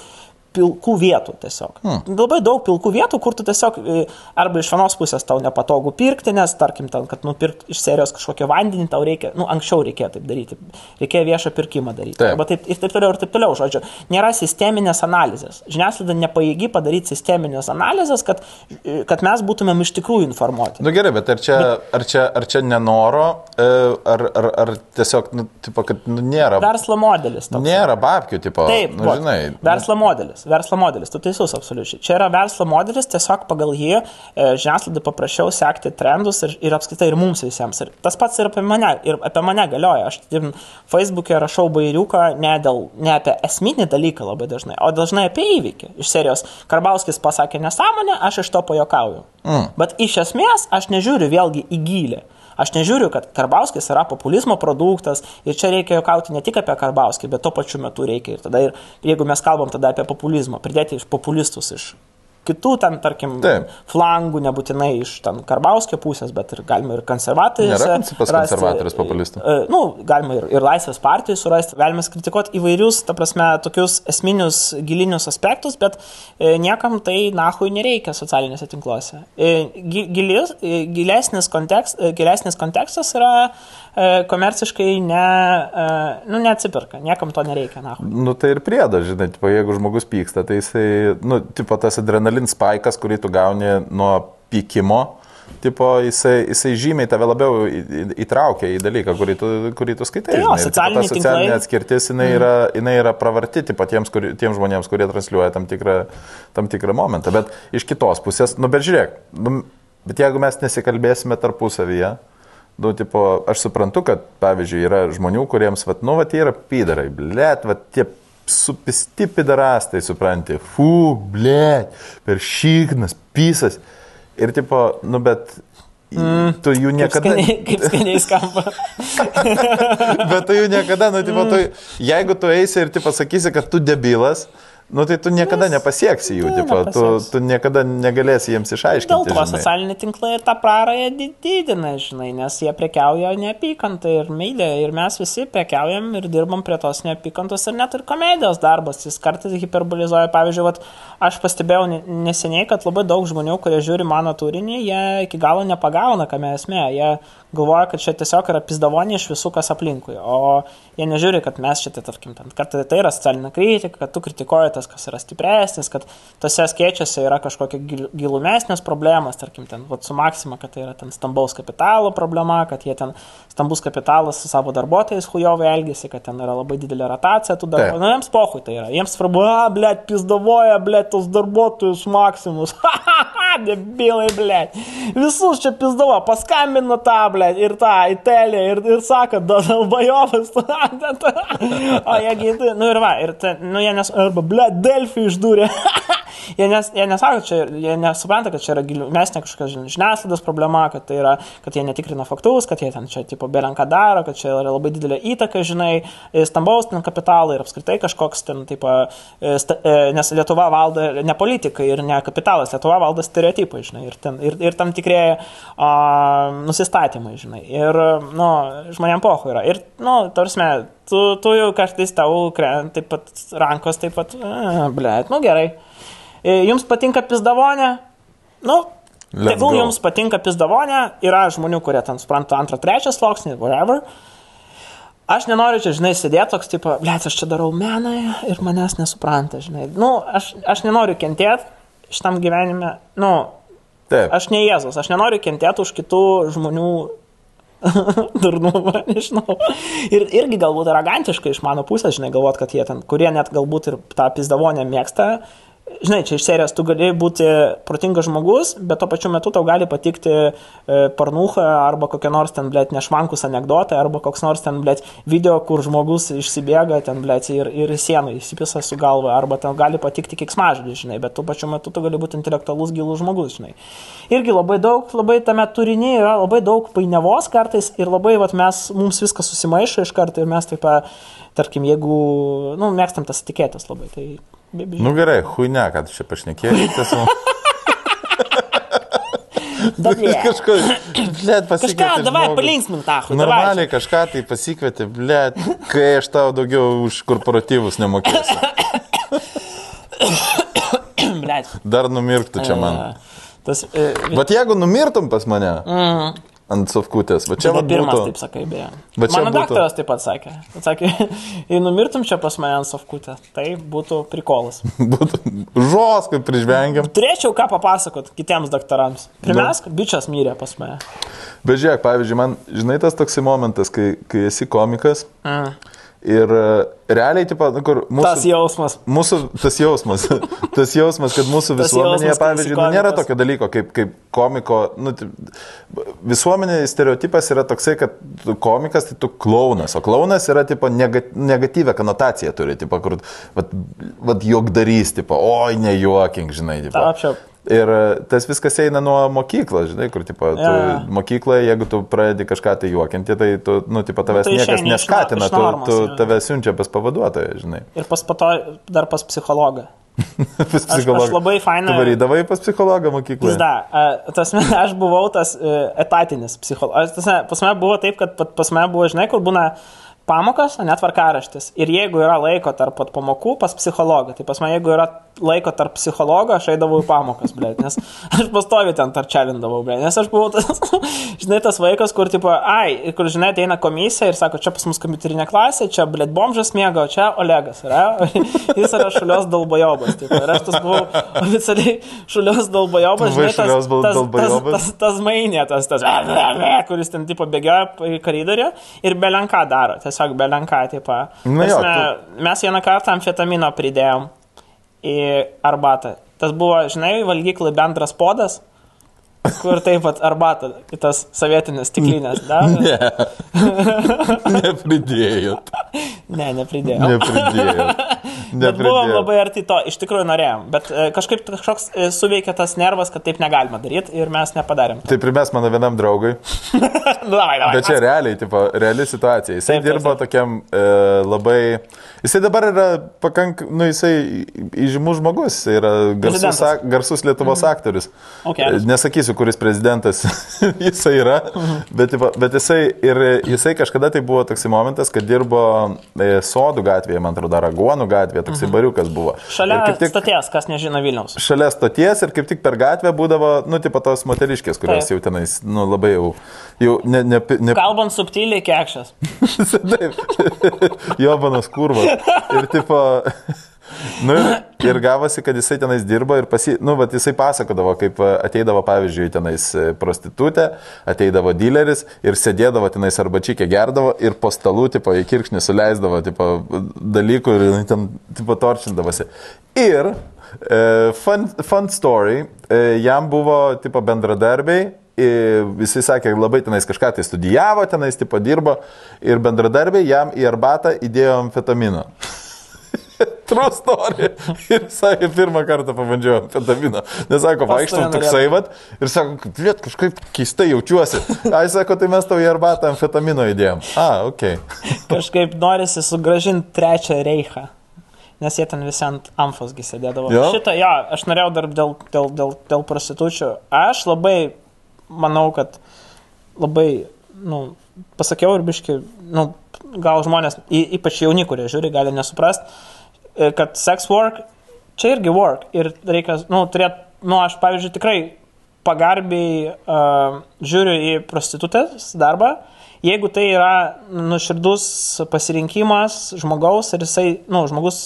pilkų vietų tiesiog. Hmm. Labai daug pilkų vietų, kur tu tiesiog e, arba iš vienos pusės tau nepatogu pirkti, nes tarkim, ten, kad nupirkti iš serijos kažkokią vandenį tau reikia, nu, anksčiau reikėjo taip daryti, reikėjo viešą pirkimą daryti. Taip. Arba taip, ir taip toliau, ir taip toliau, žodžiu. Nėra sisteminės analizės. Žiniasklaida nepaėgi padaryti sisteminės analizės, kad, e, kad mes būtumėm iš tikrųjų informuoti. Nu gerai, bet ar čia, ar čia, ar čia nenoro, e, ar, ar, ar tiesiog, nu, tipo, kad nu, nėra, Verslo modelis. Toks. nėra babkių, tipo, Taip, nu, žinai. verslo modelis, verslo modelis, tu teisus absoliučiai. Čia yra verslo modelis, tiesiog pagal jį e, žiniasklaidai paprašiau sekti trendus ir, ir apskritai ir mums visiems. Ir tas pats ir apie mane, ir apie mane galioja. Aš ir Facebook'e rašau bairiuką ne, dėl, ne apie esminį dalyką labai dažnai, o dažnai apie įvykį. Iš serijos Karbauskis pasakė nesąmonę, aš iš to pajokauju. Mm. Bet iš esmės aš nežiūriu vėlgi į gilę. Aš nežiūriu, kad Karbauskis yra populizmo produktas ir čia reikia juokauti ne tik apie Karbauskį, bet tuo pačiu metu reikia ir tada ir jeigu mes kalbam tada apie populizmą, pridėti iš populistus iš kitų ten, tarkim, Taip. flangų, nebūtinai iš ten Karbauskio pusės, bet ir galima ir konservatorius. Nėra principas konservatorius populistų. E, nu, galima ir, ir laisvės partijų surasti, galima kritikuoti įvairius, ta prasme, tokius esminius gilinius aspektus, bet e, niekam tai nahui nereikia socialiniuose tinkluose. E, gi- gilis, gilesnis, kontekst, gilesnis kontekstas yra komerciškai ne, nu, neatsipirka, niekam to nereikia, nahui. Nu tai ir priedo, žinai, tipo, jeigu žmogus pyksta, tai jisai, nu, tipo, tas adrenalin spaikas, kurį tu gauni nuo pykimo, tipo, jisai, jisai žymiai tave labiau įtraukia į dalyką, kurį tu, kurį tu skaitai. Tai jo, socialiniai ta socialinė atskirtis, jinai yra, jinai yra pravarti, tipo, tiems, kur, tiems žmonėms, kurie transliuoja tam tikrą, tam tikrą momentą. Bet iš kitos pusės, nu, bet žiūrėk, nu, bet jeigu mes nesikalbėsime tarpusavyje, Nu, tipo, aš suprantu, kad, pavyzdžiui, yra žmonių, kuriems, vat, nu, vat, jie yra pydarai, blėt, vat, tie supisti pidarastai, supranti, fu, blėt, per šiknas, pisas. Ir, tipo, nu, bet mm, tu jų Kaip niekada... skaniai, kaip skaniai skamba. Bet tu jų niekada, nu, tipo, tu, jeigu tu eisi ir, tipo, sakysi, kad tu debilas, nu, tai tu niekada nepasieksi jų, tipo, tu, tu niekada negalėsi jiems išaiškinti. Dėl to socialiniai tinklai ir tą prarąją di- didina, žinai, nes jie prekiauja neapykantą ir meilę. Ir mes visi prekiaujam ir dirbam prie tos neapykantos ir net ir komedijos darbas. Jis kartais hiperbolizuoja. Pavyzdžiui, vat, aš pastebėjau ne- neseniai, kad labai daug žmonių, kurie žiūri mano turinį, jie iki galo nepagauna, kame esmė. Jie galvoja, kad čia tiesiog yra pizdavonė iš visų, kas aplinkui. O jie nežiūri, kad mes čia, tai, tarkim, kad tai yra socialinė kritika, kad tu kritikuoji tas, kas yra stipresnis, kad tose skiečiuose yra kažkokia gil- gilumesnės problemas, tarkim, ten vat, su Maksima, kad tai yra ten stambaus kapitalo problema, kad jie ten stambus kapitalas su savo darbuotojais hujovai elgesi, kad ten yra labai didelė rotacija tų darbuotojų. Nu, jiems pohui tai yra. Jiems svarbu, a, blėt, pizdavoja, blėt, tos darbuotojus Maksimus. Ha, ha, ha, debilai, blėt. Visus čia pizdavo, paskambino tą, blėt, ir tą, Italija, ir, ir sako, Dalbajovas. o jie gėdi, nu ir va, ir ta, nu jie nes, arba, blėt, Delfį išdūrė. Jie, nes, jie nesako, čia, jie nesupranta, kad čia yra gilumesnė kažkokia žin- žiniasklaidos problema, kad, tai yra, kad jie netikrina faktus, kad jie ten čia tipo belenką daro, kad čia yra labai didelė įtaka, žinai, stambaus ten kapitalą ir apskritai kažkoks ten, tipo, e, sta, e, nes Lietuva valdo ne politikai ir ne kapitalas, Lietuva valdo stereotipai, žinai, ir, ten, ir, ir tam tikrė a, nusistatymai, žinai. Ir, nu, žmonėm pohu yra. Ir, nu, tarsi, tu, tu jau kartais tau krent, taip pat rankos, taip pat, blėt, nu gerai. E, Jums patinka pizdavonė? Nu, tegul jums patinka pizdavonė, yra žmonių, kurie ten supranta antrą, trečią sluoksnį, whatever. Aš nenoriu čia, žinai, sėdėti toks, tipo, blėt, aš čia darau meną ir manęs nesupranta, žinai. Nu, aš, aš nenoriu kentėti šitam gyvenime, nu, Taip. aš ne Jėzus, aš nenoriu kentėti už kitų žmonių durnumą, nežinau. Ir irgi galbūt arogantiškai iš mano pusės, žinai, galvot, kad jie ten, kurie net galbūt ir tą pizdavonę mėgsta, žinai, čia iš serijos tu gali būti protingas žmogus, bet tuo pačiu metu tau gali patikti e, parnucha arba kokie nors ten, blėt, nešvankus anegdotai, arba koks nors ten, blėt, video, kur žmogus išsibėga ten, blėt, ir, ir į sieną įsipisa su galva, arba ten gali patikti kiksmažodį, žinai, bet tuo pačiu metu tu gali būti intelektualus gilus žmogus, žinai. Irgi labai daug, labai tame turinį yra labai daug painiavos kartais ir labai, vat, mes, mums viskas susimaišo iš karto ir mes taip, tarkim, jeigu, nu, mėgstam tas etiketės labai, tai... be- be- Nu gerai, huine, kad čia pašnekėjai. Kažko, blėt, Kažką, davai, žmogų. palinksmink tą. Normaliai kažką tai pasikvietė, blėt, kai aš tau daugiau už korporatyvus nemokėsiu. Dar numirktų čia man. Tas, e, Bet jeigu numirtum pas mane mm. Ant sofkutės, va čia va pirmas būtų. taip sakai, beje. Va čia Mano būtų- daktaras taip pat sakė. Sakė, jei numirtum čia pas mane ant sofkutę, tai būtų prikolas. būtų žos, kaip prižvengiam. Turėčiau ką papasakot kitiems daktarams. Pirmiausia, bičias mirė pas mane. Bet žiūrėk, pavyzdžiui, man, žinai, tas toksai momentas, kai, kai esi komikas Mm. Ir e, realiai, tipo, nu, kur mūsų... Tas jausmas. Mūsų tas jausmas, tas jausmas, kad mūsų visuomenėje, jausmas, pavyzdžiui, nu, nėra tokio dalyko kaip, kaip komiko. Nu, visuomenėje stereotipas yra toksai, kad tu komikas tai tu klaunas, o klaunas yra tipo, nega- negatyvę konotaciją turi, tipo, kur vat, vat juokdarys, tipo, oi, nejuokink, žinai. Tipo. Taip, čia. Ir e, tas viskas eina nuo mokyklos, žinai, kur, tipo, tu, Jo, jo. mokykloje, jeigu tu pradedi kažką tai juokinti, tai tu, nu, tipo, tavęs tai niekas neskatina, iš tu, normos, tu jo. tave siunčia pas pavaduotoją, žinai. Ir pas pato dar pas psichologą. Pas aš psichologą. labai fainą- Tu varydavai pas psichologą mokykloje. Pizda, a, tas, aš buvau tas e, etatinis psichologas. Pas mane buvo taip, kad pas mane buvo, žinai, kur būna pamokas, net varkaraštis. Ir jeigu yra laiko tarp pamokų, pas psichologą. Tai pas mane, jeigu yra laiko tarp psichologo, aš eidavau į pamokas, blė. Nes aš pastovi ten tarčelindavau, blė. Nes aš buvau tas, žinai, tas vaikas, kur, tipo, ai, kur, žinai, ateina komisija ir sako, čia pas mus kompiuterinė klasė, čia, blė, bomžas mėgo, čia Olegas yra. Jis yra šulios dalbojobas. Tipo. Ir aš tas buvau oficialiai šulios dalbojobas, žinai, tas, tas, tas, tas, tas mainė, tas, tas, kuris ten, tipo, bėgioja į koridorių ir belenką daro, tiesiog belenką, tipo. Na jo, Prasme, Mes vieną kartą amfetamino pridėjom į arbatą. Tas buvo, žinai, valgyklai bendras podas, kur taip pat arbata, tas sovietinės stiklinės? Ne. Nepridėjot. Ne, nepridėjom. Nepridėjot. Bet buvom labai arti to, iš tikrųjų norėjom, bet e, kažkaip kažkoks e, suveikė tas nervas, kad taip negalima daryti ir mes nepadarėm. Tai primės mano vienam draugui. davai, davai. Bet čia realiai, tipo, reali situacija. Jisai Taip, taip, dirbo tokiam e, labai... Jisai dabar yra pakank... Nu, jisai įžymus žmogus. Jisai yra garsus, ak, garsus Lietuvos aktorius. Ok. E, Nesakysiu, kuris prezidentas jisai yra, bet, tipo, bet jisai, ir jisai kažkada tai buvo toksai momentas, kad dirbo Sodų gatvėje, man atrodo, Aragonų gatvėje, toksai bariukas buvo. Šalia tik- stoties, kas nežino Vilniaus. šalia stoties ir kaip tik per gatvę būdavo, nu, tipo tos moteriškės, kurios Taip. jau tenais, nu, labai jau, jau ne, ne, ne, Kalbant subtiliai, kekšas. Taip. Jobanas kurvas. Ir tipo. Nu, ir, gavosi, kad jisai tenais dirbo ir pasi, nu, bet jisai pasakodavo, kaip a, ateidavo, pavyzdžiui, tenais e, prostitutė, ateidavo dealeris ir sėdėdavo tenais arba čikė gerdavo ir po stalų, tipo, į kirkšnį suleisdavo, tipo, dalykų ir ten, tipo, torčindavosi. Ir e, fun, fun story, e, jam buvo, tipo, bendradarbiai Visi sakė, labai tenais kažką tai studijavo, tenais tipo dirbo ir bendradarbiai jam į arbatą įdėjo amfetamino. True story. Ir sakė, pirmą kartą pabandžiau amfetamino. Nes sako, vaikštau toksai vat ir sako, liet, kažkaip keistai jaučiuosi. Ai, sako, tai mes tau į arbatą amfetamino įdėjom. A, ok. Kažkaip norisi sugražinti trečią reichą. Nes jie ten visi ant amfosgi sėdėdavo. Jo? Šitą, jo, aš norėjau dar dėl, dėl, dėl, dėl prostitučių. Aš labai manau, kad labai, nu, pasakiau ir biški, nu, gal žmonės, ypač jauni, kurie žiūri, gali nesuprast, e, kad sex work čia irgi work. Ir reikia, nu, turėti, nu, aš, pavyzdžiui, tikrai pagarbiai uh, žiūriu į prostitutės darbą, jeigu tai yra nuširdus pasirinkimas žmogaus ir jisai, nu, žmogus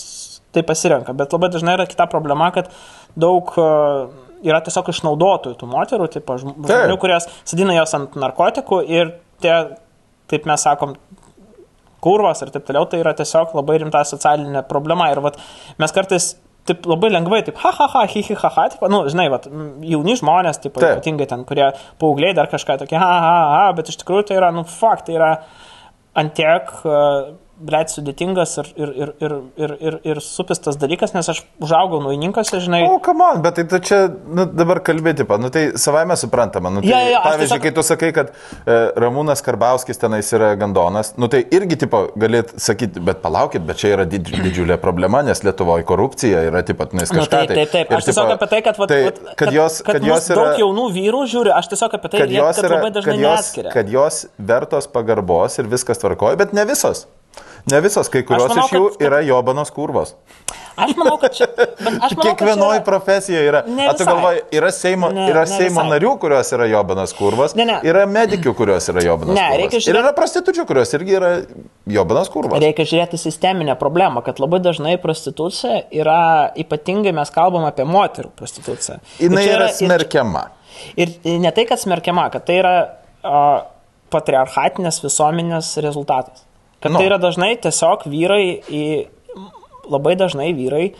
tai pasirenka. Bet labai dažnai yra kita problema, kad daug uh, yra tiesiog išnaudotojų tų moterų, tipo, žm- žmonių, kurios sadina jos ant narkotikų ir tie, taip mes sakom, kurvas ir taip toliau, tai yra tiesiog labai rimta socialinė problema. Ir vat, mes kartais taip labai lengvai, taip, ha, ha, ha, hi, hi, ha, ha, taip, nu, žinai, vat, jauni žmonės, taip, Taip. ypatingai ten, kurie paaugliai dar kažką tokie, ha, ha, ha, bet iš tikrųjų tai yra, nu, fakt, tai yra antiek uh, blėt, sudėtingas ir, ir, ir, ir, ir, ir, ir supistas dalykas, nes aš užaugau nuininkose, žinai. O, kam man, bet tai tu čia nu, dabar kalbėti, pa, nu, tai savaime suprantama. Nu, tai, jo, aš pavyzdžiui, tiesiog- kai tu sakai, kad e, Ramūnas Karbauskis tenais yra gandonas, nu, tai irgi, tipo, galėt sakyti, bet palaukit, bet čia yra didž, didžiulė problema, nes Lietuvoje korupcija yra, taip pat, nes Nu, kažką. taip, taip, taip. Ir, Aš tiesiog apie tai, kad, vat, tai, vat, kad jos, kad mus jos yra... daug jaunų vyrų žiūri, aš tiesiog apie tai, kad jos, kad yra, labai dažnai kad, jos, kad jos vertos pagarbos ir viskas tvarkoja, bet ne visos. Ne visos, kai kurios manau, iš jų kad- yra jobanos kurvos. Aš manau, kad čia... manau, Kiekvienoje yra- profesijoje yra. A, tu galvoji, yra Seimo, Ne, yra ne Seimo visai. narių, kurios yra jobanas kurvas, Ne, ne. yra medikių, kurios yra jobanas Ne, kurvas. reikia Ir yra prostitučių, kurios irgi yra jobanas kurvas. Reikia žiūrėti sisteminę problemą, kad labai dažnai prostitucija yra, ypatingai mes kalbam apie moterų prostituciją. Jis yra ir- smerkiama. Ir, ir ne tai, kad smerkiama, kad tai yra a, patriarchatinės visuomenės rezultatas. Kad Nu. tai yra dažnai tiesiog vyrai, į, labai dažnai vyrai,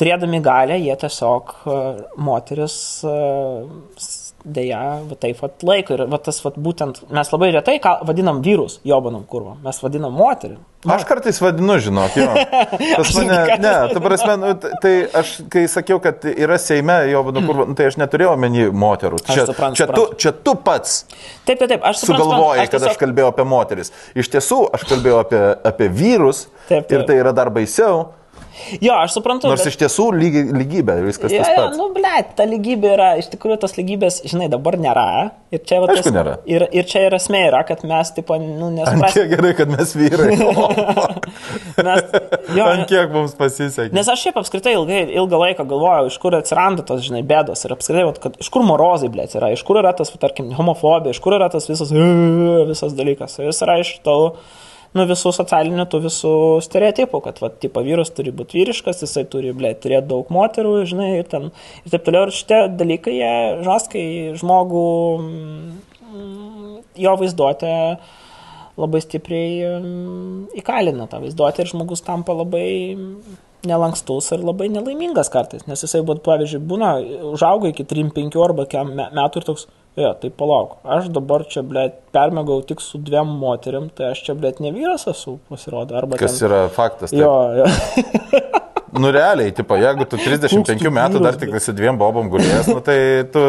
turėdami galę, jie tiesiog a, moteris s- dėja, va taip pat laiko. Ir va tas va būtent, mes labai retai ką, vadinam vyrus jobanam kurvam, mes vadinam moterį. Aš kartais vadinu, žinok, jo. Pas mane, ne, ta prasme, nu, tai aš, kai sakiau, kad yra Seime jobanų kurva, nu, tai aš neturėjau omeny moterų. Čia, suprantu, čia, tu, suprantu. čia tu pats Taip, taip, taip, aš suprantu, sugalvojai, kad aš tiesiog- kalbėjau apie moteris. Iš tiesų, aš kalbėjau apie, apie vyrus Taip, taip. ir tai yra dar baisiau, Jo, aš suprantu. nors bet- iš tiesų lygi, lygybė, viskas Ja, tas ja, pats. nu, ble, ta lygybė yra, iš tikrųjų, tos lygybės, žinai, dabar nėra. Ir čia, va, tas- nėra. Ir, ir čia yra esmė, yra, kad mes, tipo, nu, Ant nesuprasime. kiek gerai, kad mes vyrai. Mes, jo, Ant kiek mums pasisekė. Nes aš šiaip apskritai ilgai, ilgą laiką galvojau, iš kur atsiranda tos, žinai, bėdos ir apskritai, vat, kad iš kur morozai, blė, yra, iš kur yra tas, va, tarkim, homofobija, iš kur yra tas visas, visas dalykas. Jis yra iš to, nu, visų socialinių, tų visų stereotipų, kad, va, tipo, vyras turi būti vyriškas, jisai turi, blė, turėti daug moterų, žinai, ir, ten, ir taip toliau. Ir šitie dalykai, jie žoskai žmogų, mm, jo vaizduotę labai stipriai mm, įkalina tą vaizduotę ir žmogus tampa labai nelankstus ir labai nelaimingas kartais, nes jisai, būt, pavyzdžiui, būna, užauga iki 3-5 arba metų ir toks, jo, tai palauk, aš dabar čia, blė, permėgau tik su dviem moteriam, tai aš čia, blė, ne vyras esu, pasirodo, arba Kas ten... yra faktas. Jo, taip. jo. Nu realiai, tipo, jeigu tu 35 metų dar tik su dviem bobom gulėjęs, nu, tai tu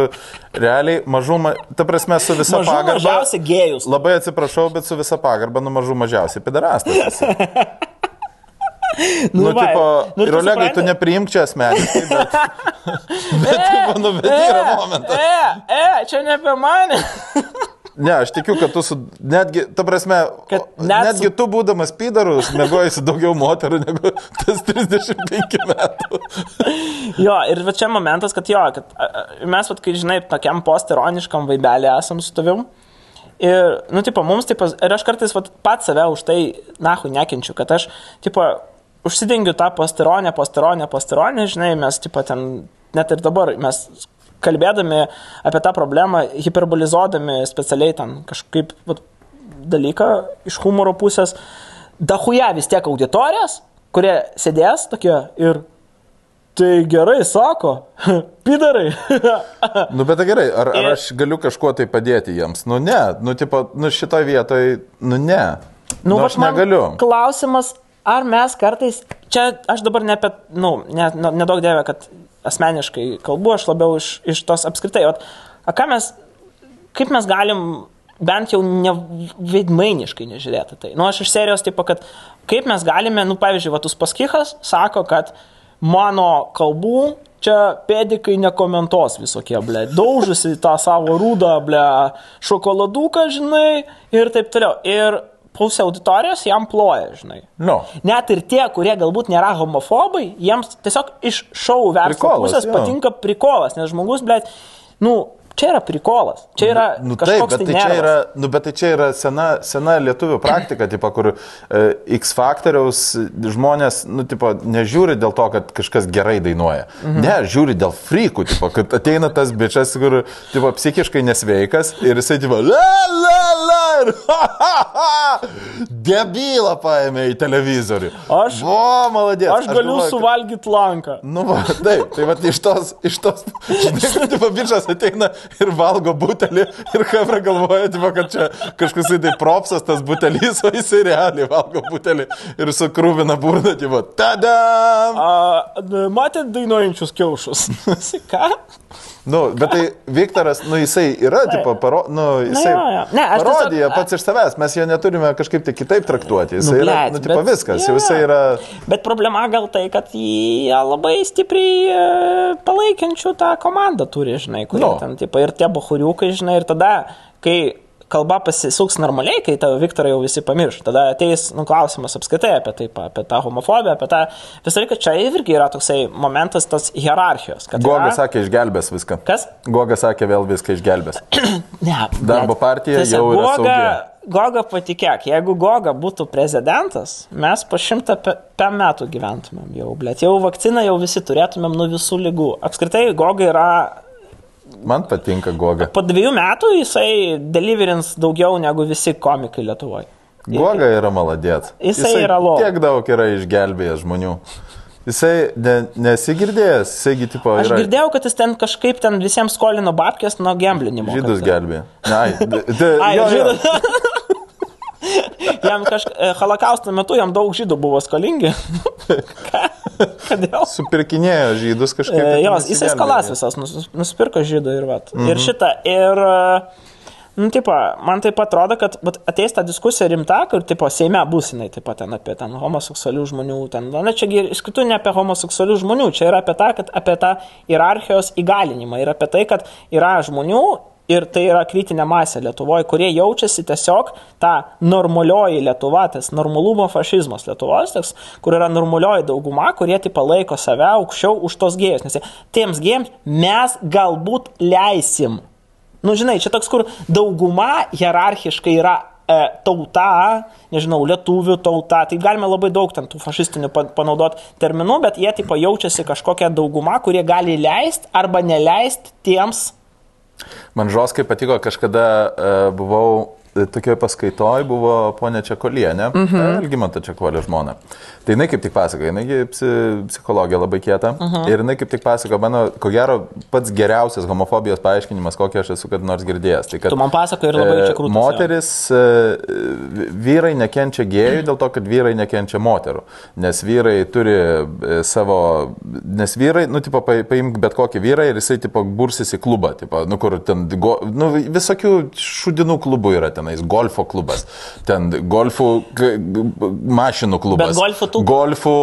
realiai mažų, ma... ta prasme, su visa Mažų pagarba. mažiausiai gėjus. Labai atsiprašau, bet su visa pagarba, nu mažų mažiausiai pedarastas. esi. Nu, va, tipo, nu, ir Olegai, tu nepriimk čia asmeniškai, bet, bet, tipo, nu, bet yra momentas. E, e, čia ne apie mane. Ne, aš tikiu, kad tu su, netgi, ta prasme, net netgi su- tu būdamas pydarus, mėgoji su daugiau moterų negu tas 35 metų. Jo, ir va čia momentas, kad jo, kad mes, vat, kai žinai, tokiam postironiškam vaibelį esam su tavim. Ir, nu, tipo, mums, tipo, ir aš kartais vat, pats save už tai, nahu, nekenčiu, kad aš, tipo, užsidengiu tą postironę, postironę, postironę, žinai, mes, tipo, ten, net ir dabar mes kalbėdami apie tą problemą, hiperbolizuodami specialiai ten kažkaip vat, dalyką iš humoro pusės, dahuja vis tiek auditorijos, kurie sėdės tokie ir tai gerai sako, pidarai. Nu, bet tai gerai, ar, ar aš galiu kažkuo tai padėti jiems? Nu, ne, nu, tipo, nu, šitoje vietoje, nu, ne. Nu, vat aš negaliu. Klausimas, ar mes kartais, čia aš dabar ne apie, nu, ne, ne, nedaug dėvė, kad asmeniškai kalbu, aš labiau iš, iš tos apskritai, vat, a ką mes, kaip mes galim bent jau ne veidmainiškai nežiūrėti tai. Nu, aš iš serijos, tipo, kad kaip mes galime, nu, pavyzdžiui, Vatus Paskichas sako, kad mano kalbų čia pėdikai nekomentuos visokie, ble, daužusi tą savo rūdą, ble, šokoladuką, žinai, ir taip toliau. Ir pusė auditorijos jam ploja, žinai. Nu. Net ir tie, kurie galbūt nėra homofobai, jiems tiesiog iš šou verslo pusės jo. patinka prikolas, nes žmogus, blėt, nu, čia yra prikolas, čia yra Nu, taip, kažkoks bet tai tai, čia yra, nu, bet tai čia yra sena, sena lietuvių praktika, tipo, kur e, X faktoriaus žmonės, nu, tipo, nežiūri dėl to, kad kažkas gerai dainuoja. Mhm. Ne, žiūri dėl frykų, tipo, kad ateina tas bičias, kur, tipo, psichiškai nesveikas ir jisai, tipo, la, la, la, ir ha, ha, ha, debylą paėmė į televizorių. Aš- O, maladės. Aš galiu kad- suvalgyti lanką. Nu, va, taip, tai va iš tos, iš tos, žinai, tipo bičias ateina ir valgo butelį ir kamera galvoja, tipo, kad čia kažkoks tai propsas tas butelis, o jisai realiai valgo butelį ir sukrūvina burną, tipo, tada! Matėt dainuojančius kiaušus? Ką? Nu, bet tai Viktoras, nu, jisai yra, tipo, paro, nu, jisai jo, jo. Ne, aš tiesiog- parodija pats iš savęs, mes jo neturime kažkaip tai kitaip traktuoti, jisai Nu, yra, nu, tipo, bet- viskas, jo. jisai yra, Bet problema gal tai, kad jie labai stipriai e, palaikiančių tą komandą turi, žinai, kurie Nu. ten, tipo, ir tie bahuriukai, žinai, ir tada, kai kalba pasisuks normaliai, kai tavo Viktorą jau visi pamirš, tada ateis nu, klausimas apskaitai apie tai, apie tą homofobiją, apie tą... Visą laiką čia irgi yra toksai momentas tas hierarchijos. Goga yra- sakė, išgelbės viską. Kas? Goga sakė, vėl viską išgelbės. Ne, Darbo partija Tiesiog jau yra Goga, saugi. Goga patikėk, jeigu Goga būtų prezidentas, mes po šimtą pe- pem metų gyventumėm jau, blėt. Jau vakciną jau visi turėtumėm nuo visų lygų. Apskritai, Goga yra... Man patinka Goga. Po dviejų metų jisai deliverins daugiau negu visi komikai Lietuvoje. Goga yra maladėt. Jisai yra lo. Tiek daug yra išgelbėjęs žmonių. Jisai ne, nesigirdėjęs, jisaigi tipo Aš yra girdėjau, kad jis ten kažkaip ten visiems skolino babkės nuo gamblinimo. žydus kad- gelbėję. Ai, d- d- Ai, jo, jo. jam kažkaip, holokausto metu jam daug žydų buvo skolingi. Ką? Kodėl? Supirkinėjo žydus kažkaip. E, Jos, jisai skalas visas nus- nusipirko žydų ir vat. Mhm. Ir šitą. Ir, e, nu, tipo, man taip atrodo, kad ateis ta diskusija rimta, kur, tipo, Seime bus jinai taip pat ten apie ten homoseksualių žmonių, ten, na, čia kitų ne apie homoseksualių žmonių, čia yra apie tą, kad apie tą hierarchijos įgalinimą ir apie tai, kad yra žmonių. Ir tai yra kritinė masė Lietuvoje, kurie jaučiasi tiesiog tą normalioji Lietuva, tas normalumo fašizmas Lietuvos, toks, kur yra normalioji dauguma, kurie tai palaiko save aukščiau už tos gėjus. Nes tiems gėjams mes galbūt leisim. Nu, žinai, čia toks, kur dauguma hierarchiškai yra e, tauta, nežinau, lietuvių tauta, tai galime labai daug ten tų fašistinių pa- panaudoti terminų, bet jie tipo jaučiasi kažkokia dauguma, kurie gali leisti arba neleisti tiems Man žoskai patiko, kažkada uh, buvau tokioje paskaitoje, buvo ponė Čekolienė, Mhm. -huh. Elgimanto Čekolio žmona. Tai jinai kaip tik pasakoja, jinai gi psi, psichologija labai kieta. Mhm. -huh. Ir jinai kaip tik pasakoja, mano, ko gero, pats geriausias homofobijos paaiškinimas, kokį aš esu kad nors girdėjęs. Tai, kad, Tu man pasakoji ir labai e, čia krūtas, jo. Moteris, e, vyrai nekenčia gėjų dėl to, kad vyrai nekenčia moterų. Nes vyrai turi e, savo, nes vyrai, nu, tipo, pa- paimk bet kokį vyrą ir jisai, tipo, bursis į klubą, tipo, nu, kur ten, go, nu, visokių šudinų klubų yra tenais, golfo klubas, ten golfų mašinų klubas. Bet golfų tų- Golfų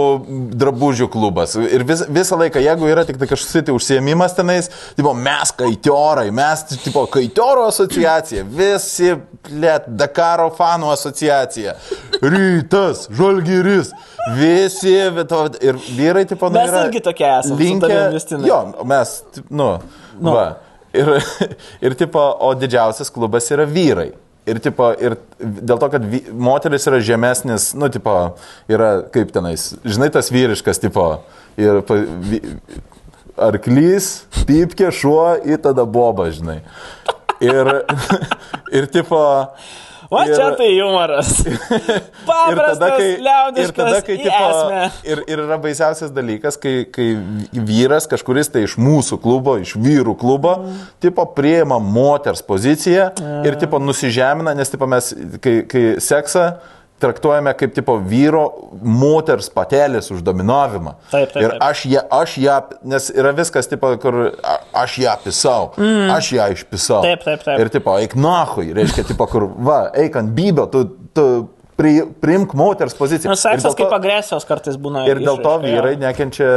drabužių klubas. Ir vis, visą laiką, jeigu yra tik tai kažkoks tai užsiemimas tenais, tipo, mes kaitiorai, mes, tipo, kaitioro asociacija, visi, plėt, Dakaro fanų asociacija, rytas, žalgyris, visi, to- ir vyrai, tipo, nu, Mes irgi tokie esam, su tavim, Justinai. Jo, mes, nu, nu. Va. Ir, ir, tipo, o didžiausias klubas yra vyrai. Ir, tipo, ir dėl to, kad vy, moteris yra žemesnis, nu, tipo, yra kaip tenais, žinai, tas vyriškas, tipo, ir vy, arklys, pypkė, šuo, į tada boba, žinai. Ir, ir tipo, Va Ir- čia tai humoras. Ir Paprastas, tada, kai, ir tada, kai tipo, ir, ir yra baisiausias dalykas, kai, kai vyras kažkuris tai iš mūsų klubo, iš vyrų klubo, mm. tipo priima moters poziciją mm. ir tipo nusižemina, nes tipo mes, kai, kai seksą traktuojame kaip tipo vyro moters patelės už dominavimą. Taip, taip, ir taip. aš ją, aš ją, nes yra viskas, tipo, kur a, aš ją pisau, mm. aš ją išpisau. Taip, taip, taip. Ir tipo, eik nahui, reiškia, tipo, kur, va, eik ant bybio, tu, tu pri, priimk moters poziciją. Nu, seksas to- kaip agresijos kartais būna. Ir dėl to vyrai nekenčia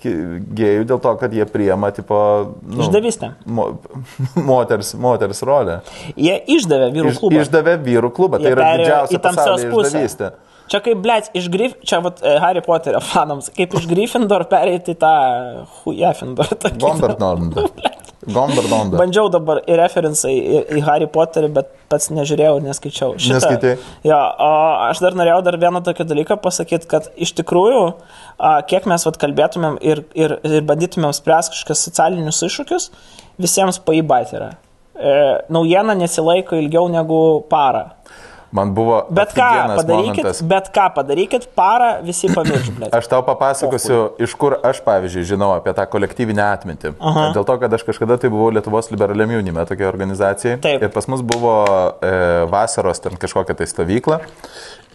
ki- gėjų, dėl to, kad jie priema, tipo, nu, Išdavystę. Mo, moters, moters rolę. Jie išdavė vyrų Iš, klubą. išdavė vyrų klubą, tai Jie yra perėjo didžiausia tamsios išdavystė. Čia kaip, blėt, iš Grif... Čia, vat, e, Harry Potterio fanams, kaip iš Gryffindor pereiti tą Hujafindor. Gomberdonda. Gomberdonda. Bandžiau dabar ir referencai į, į Harry Potterį, bet pats nežiūrėjau, neskaičiau. Neskaitei? Jo, o aš dar norėjau dar vieną tokį dalyką pasakyti, kad iš tikrųjų, a, kiek mes vat, kalbėtumėm ir, ir, ir bandytumėm spręsti kažkokius socialinius iššūkius, visiems paibait yra. e, naujiena nesilaiko ilgiau negu parą. Man buvo Bet ką padarykit, momentas. bet ką padarykit, parą visi pamirš, blė. Aš tau papasakosiu, iš kur aš, pavyzdžiui, žinau apie tą kolektyvinę atmintį. Aha. Dėl to, kad aš kažkada tai buvau Lietuvos liberaliam jaunime, tokia organizacija. Taip. Ir pas mus buvo e, vasaros ten kažkokia tai stovykla.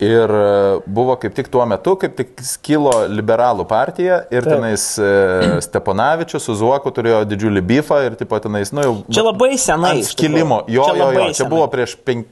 Ir e, buvo kaip tik tuo metu, kaip tik skilo liberalų partija ir Taip. tenais e, Steponavičius su Zuoku turėjo didžiulį bifą ir tipo tenais, nu jau... Čia labai senai. skilimo. Jo, jo, jo, čia senai. buvo prieš 5,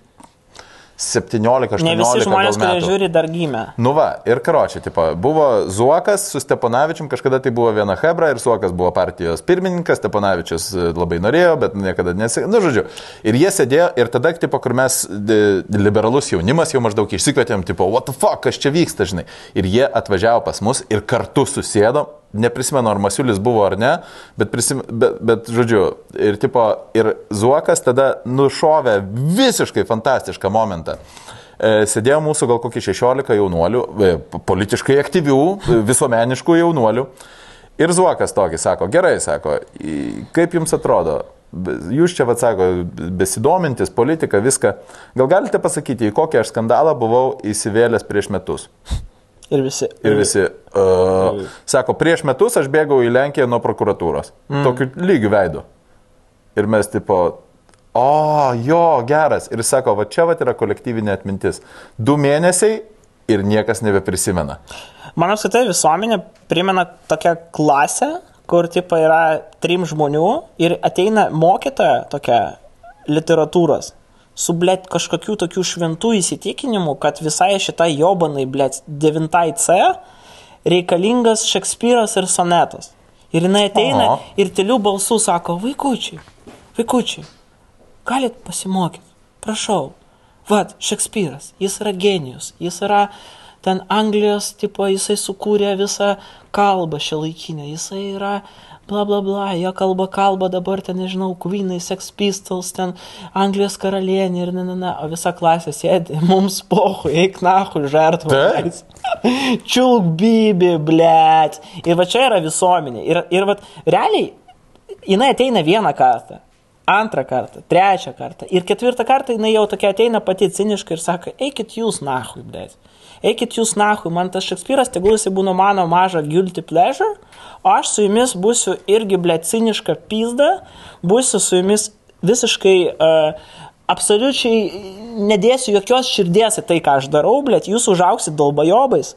17, 18 Ne visi žmonės, kurie metų. žiūri, dar gimė. Nu va, ir karočią, tipo, buvo Zuokas su Steponavičium, kažkada tai buvo viena Hebra ir Zuokas buvo partijos pirmininkas, Steponavičius e, labai norėjo, bet niekada nesi... Nu, žodžiu. Ir jie sėdėjo ir tada, tipo, kur mes de, liberalus jaunimas jau maždaug išsikvietėm, tipo, what the fuck, kas čia vyksta, žinai. Ir jie atvažiavo pas mus ir kartu susėdo. Neprisimenu, ar Masiulis buvo ar ne, bet, prisim, bet, bet žodžiu, ir, tipo, ir Zuokas tada nušovė visiškai fantastišką momentą. E, Sėdėjo mūsų gal kokį 16 jaunuolių, e, politiškai aktyvių, e, visuomeniškų jaunuolių. Ir Zuokas tokį sako, gerai, sako, "į- kaip jums atrodo, jūs čia, vad sako, besidomintis politika, viską, gal galite pasakyti, į kokį aš skandalą buvau įsivėlęs prieš metus? Ir visi. Ir visi, uh, sako, prieš metus aš bėgau į Lenkiją nuo prokuratūros. Mm. Tokiu lygiu veidu. Ir mes tipo, o, jo, geras. Ir sako, va čia va yra kolektyvinė atmintis. Du mėnesiai ir niekas nebeprisimena. Man apskritai visuomenė primena tokią klasę, kur tipo yra trim žmonių ir ateina mokytoja tokia literatūros su, blėt, kažkokių tokių šventų įsitikinimų, kad visai šitai jobanai, blėt, 9 C reikalingas Šekspyras ir sonetas. Ir jinai ateina Aha. ir tylių balsų sako, vaikučiai, vaikučiai, galit pasimokyti, prašau. Vat, Šekspyras, jis yra genijus, jis yra ten Anglijos, tipo, jisai sukūrė visą kalbą šią laikinę, jisai yra bla bla bla, jo kalba kalba dabar ten, nežinau, Queenai, Sex Pistols, ten Anglijos karalienė ir ne, ne, ne, o visa klasė sėdi, mums pohu, eik nahu. Taip. Čiulk bibi, blėt. Ir va čia yra visuomenė. Ir, ir va, realiai, jinai ateina vieną kartą. Antrą kartą, trečią kartą ir ketvirtą kartą jinai jau tokia ateina pati ciniškai ir sako, eikit jūs nahui, blėt. Eikit jūs nahui, man tas Šekspyras, tegul jisai būna mano maža guilty pleasure, o aš su jumis būsiu irgi, blėt, ciniška pizda, būsiu su jumis visiškai uh, absoliučiai nedėsiu jokios širdies į tai, ką aš darau, blėt, jūs užauksit dalbajobais.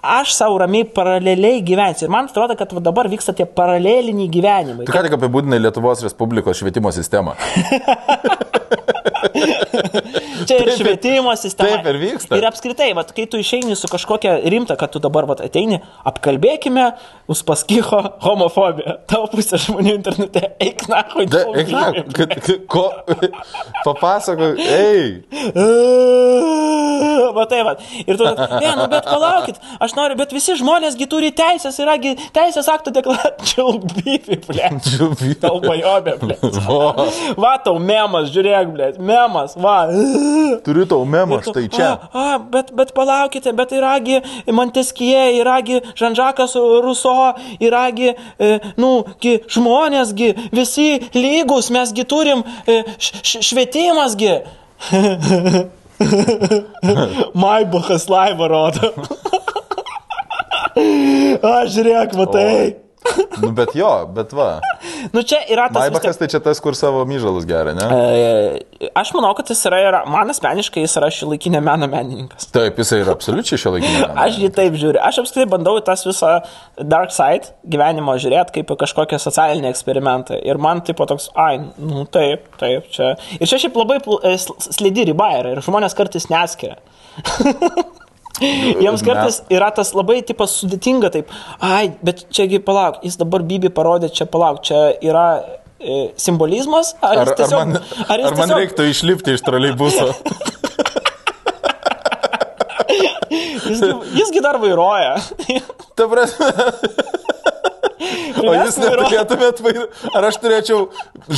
Aš savo ramiai paraleliai gyvensiu. Ir man atrodo, kad dabar vyksta tie paraleliniai gyvenimai. Tu ką tik apibūdinai Lietuvos Respublikos švietimo sistemą. Čia ir švietimo sistema. taip ir vyksta. Ir apskritai, vat, kai tu išeini su kažkokia rimta, kad tu dabar vat, ateini, apkalbėkime, uspaskiho homofobiją. Tau pusė žmonių internete, eik na, Da, eik, na, kad, kad, ko, papasako, ei. Matai, va. Ir tu, ne, nu bet palaukit, aš noriu, bet visi žmonėsgi turi teisės, yragi teisės aktų deklaracijų, bifi, ble. Tau bajobė, ble. Va, Va, tau memas, žiūrėk, ble, memas, va. turiu tau memą štai čia. A, a, bet, bet palaukite, bet yragi Monteskie, yragi Žanžakas Ruso, yragi, e, nu, gi, žmonėsgi, visi lygus, mesgi turim e, š, švietimasgi. Maibachas laivą rodo. Aš žiūrėk, matai. Nu, bet jo, bet va. Nu čia yra tas... vis tiek- Maibachas tai čia tas, kur savo myžalus geria, ne? E, Aš manau, kad jis yra, yra man asmeniškai jis yra šilaikinė meno menininkas. Taip, jisai yra absoliučiai šio laikinio. Aš jį taip žiūriu. Aš apskritai bandau tas visą dark side gyvenimo žiūrėti kaip į kažkokią socialinį eksperimentą. Ir man tipo toks, ai, nu taip, taip, čia. Ir čia šiaip labai e, sl- slidi riba yra ir žmonės kartais neskiria. Jiems kartais yra tas labai tipas sudėtinga taip, ai, bet čiagi palauk, jis dabar Bibi parodė, čia palauk, čia yra e, simbolizmas, ar, Ar, jis ar tiesiog, man, jis ar man tiesiog- reiktų išlipti iš troleibuso? Jisgi, jisgi dar vairuoja. Ta prasme. O jūs neturėtumėt vairuoti. Ar aš turėčiau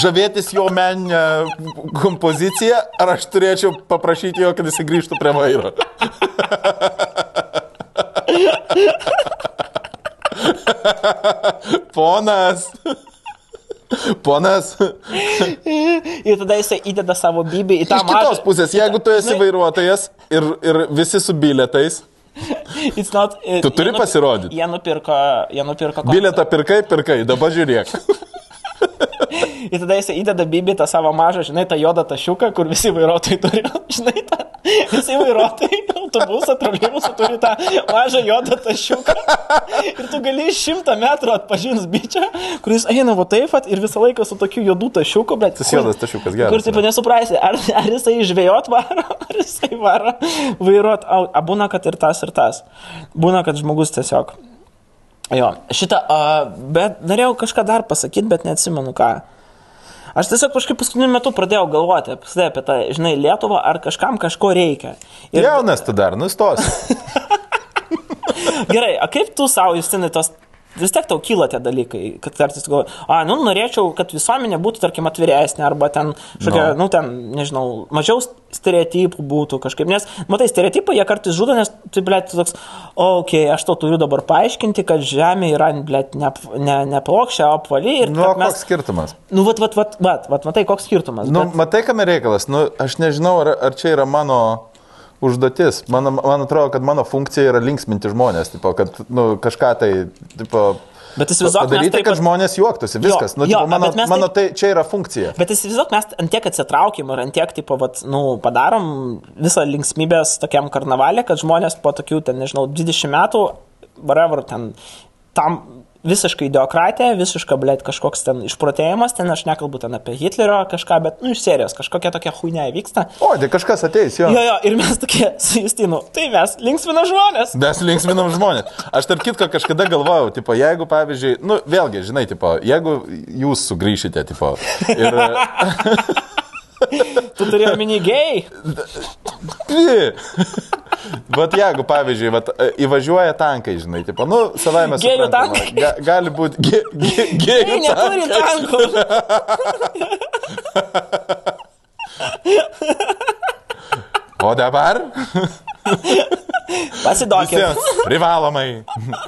žavėtis jo meninę kompoziciją, ar aš turėčiau paprašyti jo, kad jis grįžtų prie vairo? Ponas. Ponas, Ir tada jisai įdeda savo bibį į tą iš kitos mažą. pusės, jeigu tu esi vairuotojas ir, ir visi su biletais, not, Tu jie turi pasirodyti. Jie nupirko, jie nupirko biletą pirkai, pirkai, dabar žiūrėk. Ir tada jisai įdeda bibį tą savo mažą, žinai, tą juodą tašiuką, kur visi vairuotojai turi, žinai, tą, visi vairuotojai autobusą, troleibusą turi tą mažą juodą tašiuką. Ir tu gali iš šimtą metrų atpažins bičią, kuris eina va taip pat ir visą laiką su tokiu juodu tašiuku, bet... Tas juodas tašiukas geras Kur, taip, nesuprasi, ar, ar jisai žvėjot varo, ar jisai varo vairuot, a būna, kad ir tas, ir tas. Būna, kad žmogus tiesiog Jo, šitą, uh, bet norėjau kažką dar pasakyti, bet neatsimenu ką. Aš tiesiog kažkaip paskutiniu metu pradėjau galvoti apie, apie tą, žinai, Lietuvą, ar kažkam kažko reikia. Ir Jaunas tu dar, nustos. gerai, o kaip tu savo, Justinai, tos, vis tiek tau kyla tie dalykai, kad kartais galvoji, a, nu, norėčiau, kad visuomenė būtų, tarkim, atviresnė, arba ten, šokia, No. nu, ten, nežinau, mažiau stereotipų būtų kažkaip, nes, matai, stereotipai jie kartais žudo, nes, tai, blėt, toks, o, okei, okay, aš to turiu dabar paaiškinti, kad Žemė yra, blėt, ne, ne, ne plokščia, o apvali ir Nu, mes... koks skirtumas? Nu, vat, vat, vat, vat, vat, matai, koks skirtumas. Nu, bet- matai, kam reikalas, nu, aš nežinau, ar, ar čia yra mano užduotis. Man, man atrodo, kad mano funkcija yra linksminti žmonės, tipo, kad nu, kažką tai, tipo, Bet įsivaizduok, padaryti, taip kad žmonės juoktųsi, viskas. Nu, jo, tipo, mano, mes mano tai čia yra funkcija. Bet įsivaizduok, mes ant tiek atsitraukim ir ant tiek, tipo, vat, nu, padarom visą linksmybės tokiam karnavalė, kad žmonės po tokių, ten, nežinau, 20 metų, whatever, ten, tam visiškai ideokratija, visiška, blėt, kažkoks ten išprotėjimas, ten aš nekalbu ten apie Hitlerio kažką, bet, nu, iš serijos, kažkokia tokia huinė vyksta. O, tai kažkas ateis, jo. Jo, jo, ir mes tokie su Justinu, tai mes linksminam žmonės. Mes linksminam žmonės. Aš tarp kitko kažkada galvojau, tipo, jeigu, pavyzdžiui, nu, vėlgi, žinai, tipo, jeigu jūs sugrįšite, tipo, ir... Tu turėjai mini gėjai. Vat jeigu, pavyzdžiui, vat, e, įvažiuoja tankai, žinai, tipo, nu, savai mes. Gėjų tankai? Ga, gali būti ge, ge, Jie gėjų neturi tankai. tankų. O dabar Pasiduokit. visiems privalomai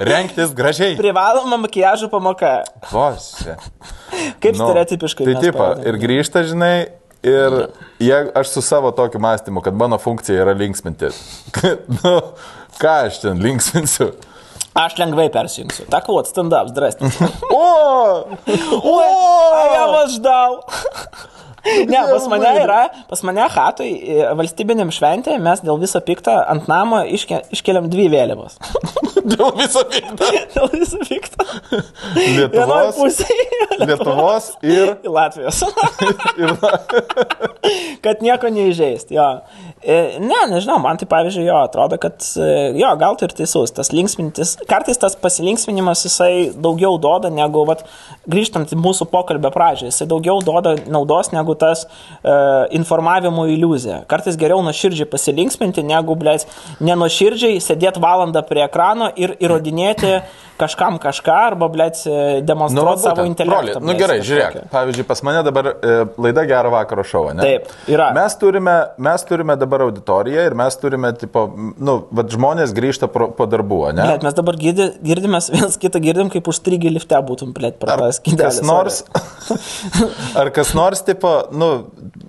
renktis gražiai. Privaloma makiažo pamoka. Vos. Kaip nu, stereotipiškai. Tai pavadinam. ir grįžta, žinai, ir jeigu aš su savo tokiu mąstymu, kad mano funkcija yra linksminti. nu, ką aš ten linksminsiu? Aš lengvai persijungsiu. Так вот, стендап, здрасте. O! Ой, а я вас ждал. Ne, pas mane yra, pas mane hatui e, valstybiniam šventė mes dėl viso piktą ant namo iške, iškeliam dvi vėliavos. Dėl viso vykdo. Dėl viso. Vienoje Lietuvos, pusėje. Lietuvos ir... Latvijos. ir kad nieko neįžeist, jo. E, Ne, nežinau, man tai pavyzdžiui, jo, atrodo, kad, e, jo, gal tu ir teisus, tas linksmintis, kartais tas pasilinksminimas jisai daugiau duoda negu, vat, grįžtant į mūsų pokalbę pradžią, jisai daugiau duoda naudos negu tas e, informavimo iliuzija. Kartais geriau nuoširdžiai pasilinksminti, negu, blėt, nenuoširdžiai sėdėti valandą prie ekrano ir įrodinėti kažkam kažką, arba, blėt, demonstruoti savo būtent, intelektą. broli, Nu gerai, žiūrėk. Pavyzdžiui, pas mane dabar e, laida Gero vakaro šou, ne? Taip, yra. Mes turime, mes turime dabar auditoriją ir mes turime, tipo, nu, vad žmonės grįžta pro, po darbų, ne? Bet mes dabar girdi, girdimės vienas kitą girdim, kaip užstrigę lifte būtum, plėt, per Ar tą skydelį. kas nors, ar kas nors, tipo, nu,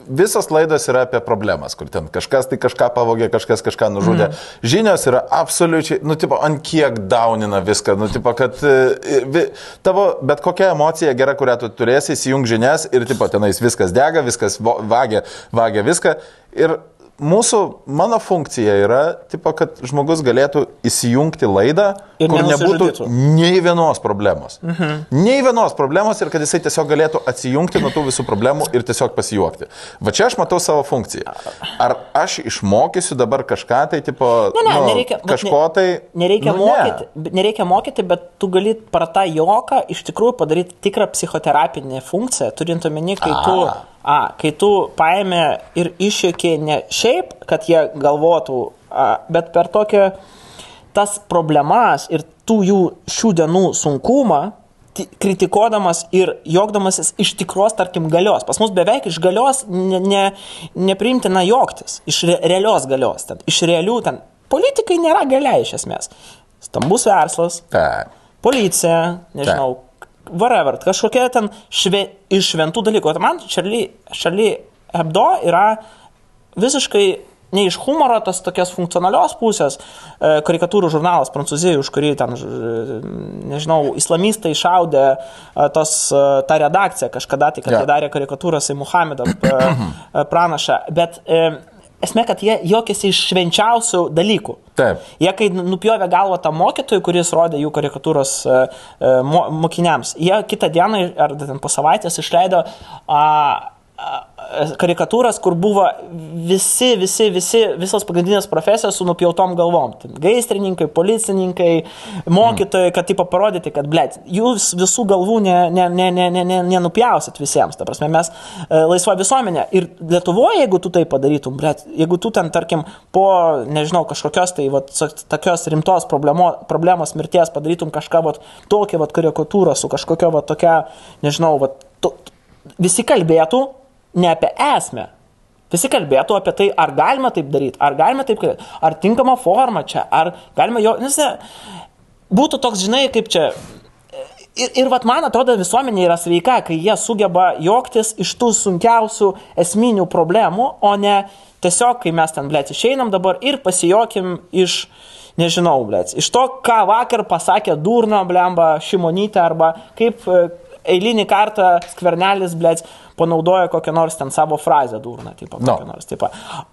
visos laidos yra apie problemas, kur ten kažkas tai kažką pavogė, kažkas kažką nužudė. Mm. Žinios yra absoliučiai, nu, tipo, ant kiek daunina viską, nu, tipo, kad e, vi, tavo bet kokia emocija gera, kurią tu turėsi, įsijung žinias ir, tipo, tenais viskas dega, viskas vagia, vagia viską. Ir mūsų, mano funkcija yra, tipo, kad žmogus galėtų įsijungti laidą, Ir kur nebūtų nei vienos problemos. Mhm. Nei vienos problemos ir kad jisai tiesiog galėtų atsijungti nuo tų visų problemų ir tiesiog pasijuokti. Va čia aš matau savo funkciją. Ar aš išmokysiu dabar kažką tai, tipo, Ne, ne, nu, nereikia. kažko tai... Nereikia, nu, mokyti, ne. nereikia mokyti, bet tu gali per tą joką iš tikrųjų padaryti tikrą psichoterapinę funkciją, turint omeny, kai tu, A. kai tu paėmė ir išjokė ne šiaip, kad jie galvotų, a, bet per tokią tas problemas ir tų jų šių dienų sunkumą, ti- kritikuodamas ir jogdamasis iš tikros, tarkim, galios. Pas mus beveik iš galios ne, ne, nepriimtina jogtis, iš re, realios galios, ten, iš realių ten. Politikai nėra galia iš esmės. Stambus verslas, Taip. policija, nežinau, whatever, kažkokia ten šve, iš šventų dalykų. O man Charlie Hebdo yra visiškai ne iš humoro, tas tokios funkcionalios pusės, e, karikatūrų žurnalas Prancūzijoje, už kurį ten, nežinau, islamistai šaudė e, tos, e, tą redakciją kažkada, tai kad Jo. jie darė karikatūras į Muhamedą pranašą. Bet esmė, kad jie jokėsi iš švenčiausių dalykų. Taip. Jie, kai nupjovė galvą tam mokytojui, kuris rodė jų karikatūros e, mo, mokiniams, jie kitą dieną ar ten po savaitės išleido a, karikatūras, kur buvo visi, visi, visi, visos pagrindinės profesijos su nupjautom galvom. Ten gaisrininkai, policininkai, mokytojai, kad taip parodyti, kad, blėt, jūs visų galvų nenupjausit ne, ne, ne, visiems. Ta prasme, mes e, laisva visuomenė. Ir Lietuvoje, jeigu tu tai padarytum, blėt, jeigu tu ten, tarkim, po, nežinau, kažkokios tai, so- tokios rimtos problemo, problemos mirties padarytum kažką, vat, tokią, vat, karikatūrą su kažkokia, vat, tokia, nežinau, vat, to, visi kalbėtų ne apie esmę. Visi kalbėtų apie tai, ar galima taip daryti, ar galima taip kalbėti, ar tinkama forma čia, ar galima jo, nes ne, būtų toks, žinai, kaip čia. Ir, ir vat, man atrodo, visuomenė yra sveika, kai jie sugeba joktis iš tų sunkiausių esminių problemų, o ne tiesiog, kai mes ten, blėt, išeinam dabar ir pasijokim iš, nežinau, blėt, iš to, ką vakar pasakė Durno, blemba, Šimonytė, arba kaip e, eilinį kartą skvernelis, blėt, panaudoja kokią nors ten savo frazę durną, taip, No. no. nors, taip.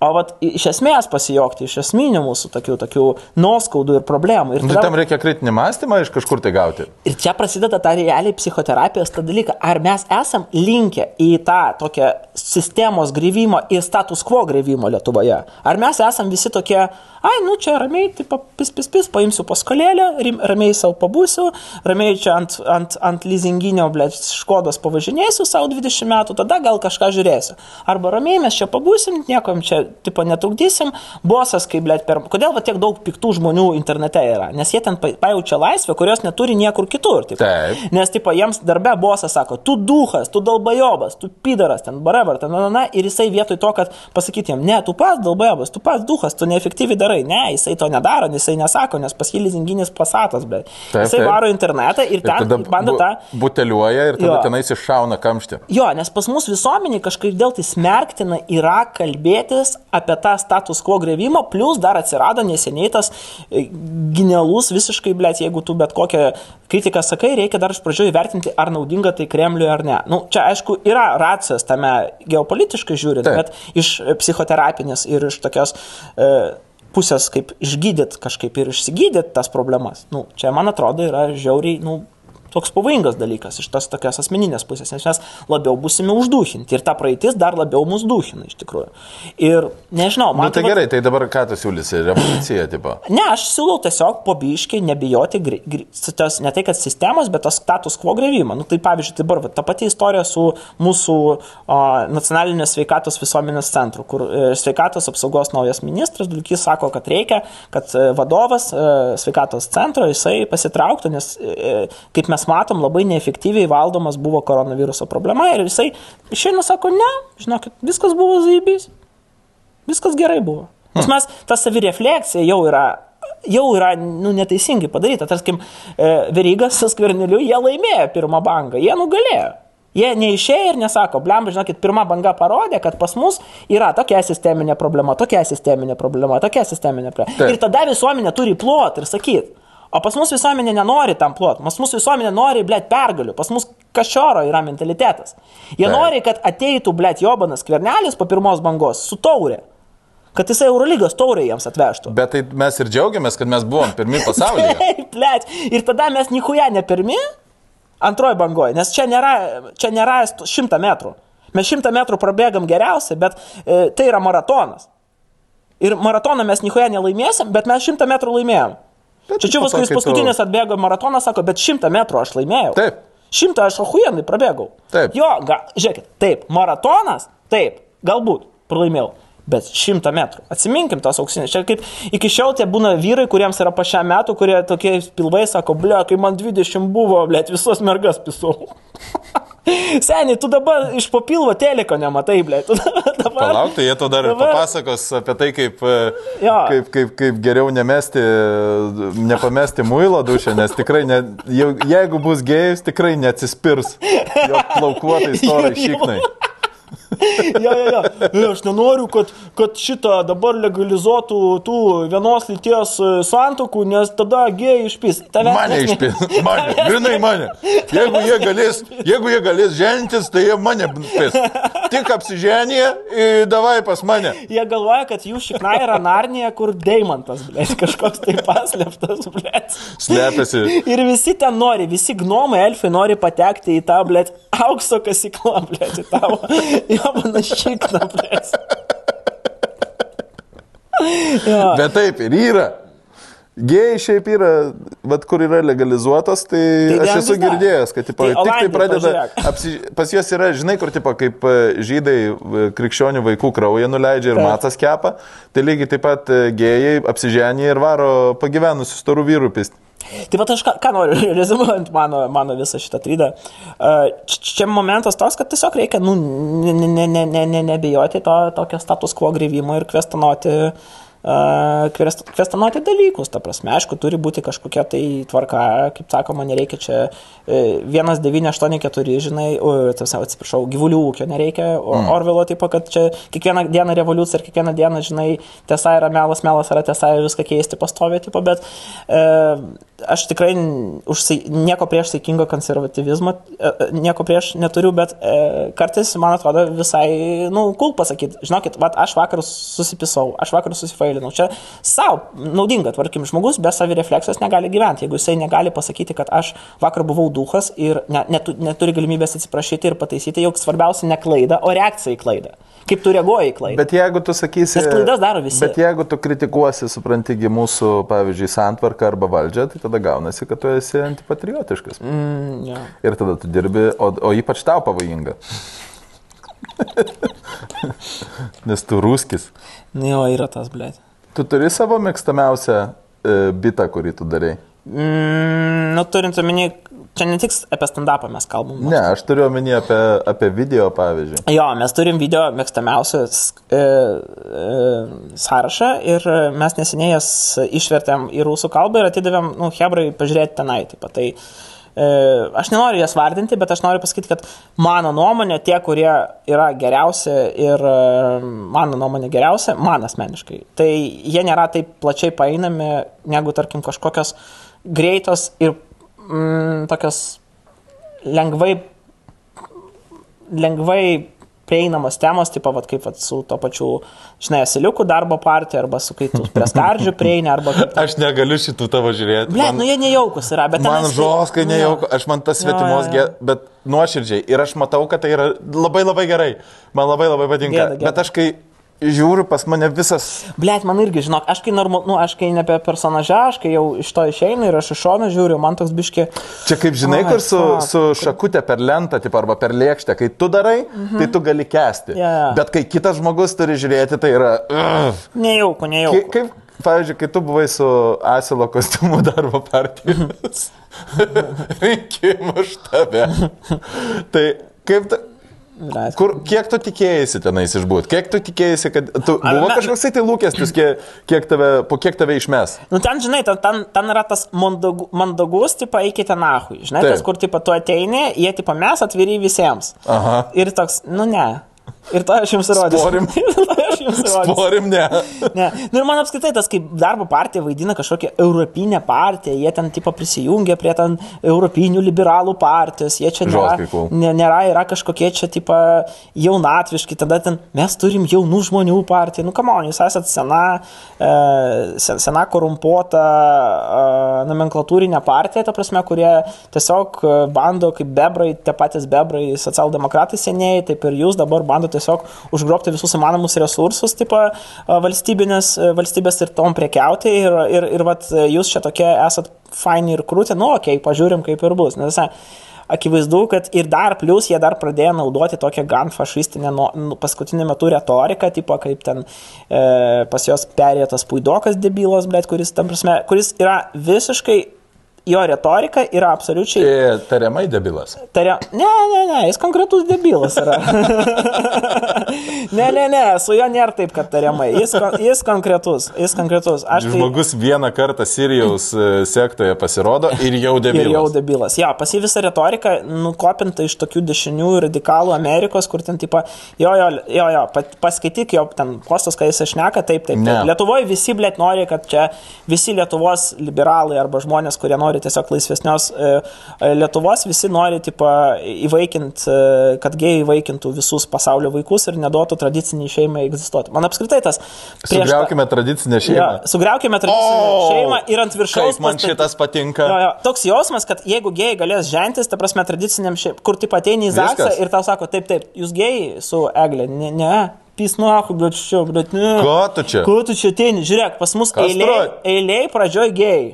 O vat iš esmės pasijokti, iš esminių mūsų tokių, tokių nuoskaudų ir problemų. Ir Nu, tada- tam reikia kritinį mąstymą iš kažkur tai gauti. Ir čia prasideda ta realiai psichoterapijos ta dalyka. Ar mes esam linkę į tą tokią sistemos grįvimo ir status quo grįvimo Lietuvoje? Ar mes esam visi tokie, ai, nu čia ramiai, taip, pis, pis, pis, paimsiu paskolėlę, ramiai savo pabūsiu, ramiai čia ant, ant, ant leasinginio, ble, škodos pavažinėsiu savo 20 metų, tada gal kažką žiūrėsiu. Arba ramiai mes čia pabūsim, niekam čia, tipo, netrukdysim, bosas, kaip, ble, per... Kodėl va tiek daug piktų žmonių internete yra? Nes jie ten pa- pajaučia laisvę, kurios neturi niekur kitur. Tipo. Taip. Nes, tipo, jiems darbe bosas sako, tu duhas, tu dalbajobas, tu pidaras, ten whatever, ten, na, na, na, ir jisai vietoj to, kad pasakyti jam, ne, tu pats dalbajobas, tu pats duhas, tu neefektyviai darai, ne, jisai to nedaro, jisai nesako, nes pas jį lizinginis pasatas, bet Taip, jisai taip. varo internetą ir Ir ten tada bando tą... buteliuoja ir tada Jo. tenais iššauna kamštį. Jo, nes pas mus visuomeniai kažkaip dėl tai smerktina yra kalbėtis apie tą status quo grevimą, plus dar atsirado neseniai tas e, genialus visiškai, blėt, jeigu tu bet kokią kritiką sakai, reikia dar iš pradžių įvertinti, ar naudinga tai Kremliui ar ne. Nu, čia aišku yra racijos tame geopolitiškai žiūrint, Taip. bet iš psichoterapinės ir iš tokios e, pusės, kaip išgydyt kažkaip ir išsigydyt tas problemas. Nu, čia, man atrodo, yra žiauriai, nu, toks pavojingas dalykas iš tos tokios asmeninės pusės, nes mes labiau būsime užduhinti ir ta praeitis dar labiau mus duhina iš tikrųjų. Ir nežinau, Na man nu, tai vat- gerai, tai dabar ką tu siūlysi? Revoliucija, tipo. Ne, aš siūlau tiesiog pobiškai nebijoti gri- gri- tos, ne tai kad sistemos, bet tos status quo grevimą. Nu, tai pavyzdžiui, dabar va, ta pati istorija su mūsų o, nacionalinės sveikatos visuomenės centru, kur e, sveikatos apsaugos naujas ministras Dulkys sako, kad reikia, kad e, vadovas e, sveikatos centro jisai pasitrauktų, nes e, kaip mes matom, labai neefektyviai valdomas buvo koronaviruso problema ir jisai išeina sako, ne, žinokit, viskas buvo zaibys. Viskas gerai buvo. Nes mes, ta savirefleksija jau yra, jau yra nu, neteisingai padaryta. Tarkim, e, Verygas su Skverneliu, jie laimėjo pirmą bangą, jie nugalėjo. Jie neišėjo ir nesako, blem, žinokit, pirma banga parodė, kad pas mus yra tokia sisteminė problema, tokia sisteminė problema, tokia sisteminė problema. Taip. Ir tada visuomenė turi plot ir sakyti. O pas mus visuomenė nenori tam plot, pas mus visuomenė nori, blėt, pergalių, pas mus kašioro yra mentalitetas. Jie Taip. nori, kad ateitų, blėt, Jobanas Kvernelis po pirmos bangos su taurė. Kad jisai Eurolygos taurė jiems atvežtų. Bet tai mes ir džiaugiamės, kad mes buvom pirmi pasaulyje. Taip, blėt. Ir tada mes nichuja ne pirmi antroji bangoje, nes čia nėra, čia nėra šimtą metrų. Mes šimtą metrų prabėgam geriausiai, bet e, tai yra maratonas. Ir maratoną mes nichuja nelaimėsim, bet mes šimtą metrų laimėjom. To, kuris kai tu- paskutinis atbėgo maratoną, sako, bet šimtą metrų aš laimėjau. Taip. Šimtą aš ahujenai prabėgau. Taip. Jo, ga, žiūrėkit, taip, maratonas, taip, galbūt pralaimėjau. Bet šimtą metrų. Atsiminkim tos auksinės. Čia kaip iki šiol tie būna vyrai, kuriems yra po šią metų, kurie tokie pilvai sako, ble, kai man 20 buvo, ble, visos mergas pisau. Seniai, tu dabar iš papilvo teliko nematai, ble. Tu dabar... Palauk, tai jie to dar Dabar- papasakos apie tai, kaip, e, Jo. kaip, kaip, kaip geriau nemesti, nepamesti muilo dušę, nes tikrai, ne, jau, jeigu bus gėjus, tikrai neatsispirs jo plaukuotai storai Jo, jo. šiknai. Jo, jo, jo. E, Aš nenoriu, kad, kad šitą dabar legalizuotų tų vienos lyties e, santokų, nes tada gėjai išpis. Tavęs Mane išpės, mane, grinai mane. Jeigu jie galės, jeigu jie galės žentis, tai jie mane pės. Tik apsiženė, davai pas mane. Jie galvoja, kad jų šikna yra narnija, kur deimantas, blė, kažkoks tai paslėptas, blė. Slepiasi. Ir visi ten nori, visi gnomai, elfai nori patekti į tą, blė, aukso kasyklą, blė, į tavo, jo panašykną, blė. Jo. Bet taip ir yra. Gėjai šiaip yra, bet kur yra legalizuotas, tai, Tai aš esu girdėjęs, kad tipo, Tai tik tai pradeda, apsi, pas juos yra, žinai, kur tipo, kaip e, žydai e, krikščionių vaikų kraują nuleidžia ir Taip. matas kepa, tai lygiai taip pat e, gėjai apsiženė ir varo pagyvenusių storų vyrų pisti. Tai va aš ką, ką noriu, rezumuojant mano, mano visą šitą trydą. Uh, čia momentas toks, kad tiesiog reikia, nu, ne, ne, ne, ne, ne, ne, nebijoti to tokio status quo grįvimo ir kvestionuoti, uh, kvestionuoti dalykus. Ta prasme, aišku, turi būti kažkokia tai tvarka, kaip sakoma, nereikia čia uh, 1984, žinai, uh, atsiprašau, gyvulių ūkio nereikia, mm. Orvelo tipo, kad čia kiekvieną dieną revoliucija ir kiekvieną dieną, žinai, tiesa yra melas, melas yra tiesa ir viską keisti pastoviai, tipo, bet uh, aš tikrai užsai, nieko prieš saikingo konservatyvizmo, e, e, nieko prieš neturiu, bet e, kartais man atrodo visai, nu, cool pasakyti, žinokit, vat, aš vakar susipisau, aš vakar susifailinau. Čia savo naudinga, tvarkim, žmogus be savirefleksijos negali gyventi. Jeigu jisai negali pasakyti, kad aš vakar buvau duhas ir ne, netu, neturi galimybės atsiprašyti ir pataisyti, juk svarbiausia ne klaida, o reakcija į klaidą. Kaip tu reaguoji į klaidą. Bet jeigu tu sakysi... Nes klaidas daro visi. Bet jeigu tu kritikuosi, suprantigi, mūsų, pavyzdžiui, santvarką arba valdžią, tai tada gaunasi, kad tu esi antipatriotiškas. Mm, jo. Ir tada tu dirbi, o, o ypač tau pavojinga. Nes tu rūskis. Nu, jo, yra tas, blėt. Tu turi savo mėgstamiausią e, bitą, kurį tu darai. Mm, nu, turint omeny, čia ne tik apie stand-upą mes kalbam. Ne, aš turiu omeny apie, apie video, pavyzdžiui. Jo, mes turim video mėgstamiausias e, e, sąrašą ir mes neseniai jas išvertėm į rusų kalbą ir atidavėm, nu, Hebrai pažiūrėti tenai. Taip, tai e, aš nenoriu jas vardinti, bet aš noriu pasakyti, kad mano nuomonė, tie, kurie yra geriausi ir e, mano nuomonė geriausia, man asmeniškai, tai jie nėra taip plačiai paeinami negu, tarkim, kažkokios greitos ir mm, tokios lengvai lengvai prieinamos temos, taip pat kaip vat, su to pačiu, žinai, Asiliukų darbo partija, arba su kai tu prie skardžių prieini, arba kaip... Aš negaliu šitų tavo žiūrėti. Ble, nu jie nejaukus yra, bet... Man tenais- žoskai nu, nejauku, aš man tas svetimos, jo, jo. ge- bet nuoširdžiai. Ir aš matau, kad tai yra labai labai gerai. Man labai labai patinka. Gėda, gėda. Bet aš kai žiūriu, pas mane visas... Blet, man irgi, žinok, aš kai normal, nu, aš kai ne apie personažą, aš kai jau iš to išeinu ir aš iš šono žiūriu, man toks biški... Čia kaip žinai, Ai, kur su, su šakutė per lentą, tipo, arba per lėkštę, kai tu darai, tai tu gali kesti. Mhm. Jo. Bet kai kitas žmogus turi žiūrėti, tai yra... Uh. Nejauku, Kaip, nejauku. kaip, pavyzdžiui, kai tu buvai su Asilo kostiumu darbo partijos rinkimų štabe. tai kaip tu... Blet. Kur, kiek tu tikėjai tenais išbūti? Kiek tu tikėjai, kad tu, buvo me- kažkoks tai lūkestis, kiek, kiek tave, po kiek tave išmes? Nu ten, žinai, ten, ten, ten yra tas mandagu, mandagus, tipo, eikite nahui. Žinai, Taip. tas, kur, tipo, tu ateini, jie, tipo, mes atviri visiems. Aha. Ir toks, nu ne. Ir to aš jums įrodysiu. Sporim. To aš jums įrodysiu. Sporim, ne. Ne. Nu ir man apskritai tas, kaip darbo partija vaidina kažkokią europinę partiją, jie ten tipo prisijungia prie ten europinių liberalų partijos, jie čia nėra, cool. ne, nėra, yra kažkokie čia tipo jaunatviški, tada ten mes turim jaunų žmonių partiją, nu kamon, jūs esate sena, e, sen- sena korumpuota e, nomenklatūrinė partija, ta prasme, kurie tiesiog bando kaip bebrai, tie patys bebrai, socialdemokratai seniai, taip ir jūs dabar bando tiesiog užgrobti visus įmanomus resursus, tipo valstybinės, valstybės ir tom prekiauti ir, ir, ir vat, jūs čia tokie esat faini ir krūti, nu okei, okay, pažiūrim kaip ir bus. Nes, Akivaizdu, kad ir dar plus jie dar pradėjo naudoti tokią gan fašistinę nu, paskutiniu metu retoriką, tipo kaip ten e, pas jos perėjo tas puidokas debilas, bet kuris, tam prasme, kuris yra visiškai jo retorika yra absoliučiai E, Tariamai debilas. Taria... Ne, ne, ne, jis konkretus debilas yra. ne, ne, ne, su juo nėra taip, kad tariamai. Jis, kon- jis konkretus, jis konkretus. Aš tai... Žmogus vieną kartą Sirijaus e, sektoje pasirodo ir jau Ir jau debilas. debilas. Jo, pas jį visa retorika nukopinta iš tokių dešinių radikalų Amerikos, kur ten tipo, jo, jo, jo, jo paskaityk jo ten postas, kai jis išneka, taip, taip. Ne. taip. Lietuvoje visi, blėt, nori, kad čia visi Lietuvos liberalai arba žmonės, kurie nori tiesiog laisvesnios e, e, Lietuvos, visi nori, tipo, įvaikinti, e, kad gėjai įvaikintų visus pasaulio vaikus ir neduotų tradiciniai šeimai egzistuoti. Man apskritai tas... priešta- Sugriaukime tradicinę Jo, šeimą. sugriaukime tradicinę O, šeimą ir ant viršaus. Man pastaty- šitas patinka. Jo, jo. Toks jausmas, kad jeigu gėjai galės žentis, ta prasme, tradiciniam šiaip, kur taip ateini į Zaksą ir tau sako, taip, taip, jūs gėjai su Eglė, ne, ne, pisnuoku, bet čia, bet ne. Ko tu čia? Ko tu čia ateini? Žiūrėk, pas mus eiliai, eiliai pradžioj gėjai.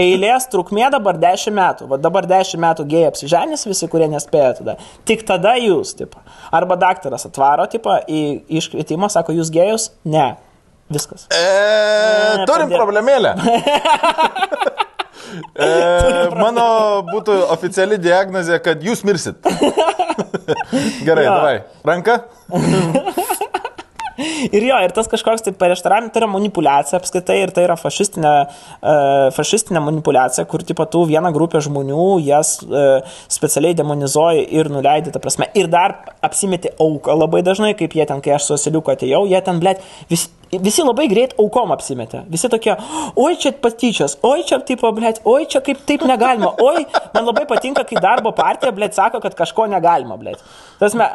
Eilės trukmė dabar 10 metų. Va dabar 10 metų gėjai apsiženys visi, kurie nespėjo tada. Tik tada jūs, tipo. Arba daktaras atvaro, tipo, į iškvietimą, sako, jūs gėjus? Ne. Viskas. E, Ne, turim padėk. problemėlę. E, mano būtų oficiali diagnozė, kad jūs mirsit. Gerai, Jo. davai. Ranka? Ir jo, ir tas kažkoks tai prieštaravimas, tai yra manipulacija apskaitai ir tai yra fašistinė, uh, fašistinė manipulacija, kur tipo tu vieną grupę žmonių jas uh, specialiai demonizuoji ir nuleidai, ta prasme, ir dar apsimeti auką labai dažnai, kaip jie ten, kai aš su asiliuku atėjau, jie ten, blėt, visi, visi labai greit aukom apsimetė. Visi tokie, oi čia patyčios, oi čia tipo, blėt, oi čia kaip taip negalima, oi, man labai patinka, kai darbo partija, blėt, sako, kad kažko negalima, blėt. Tasme,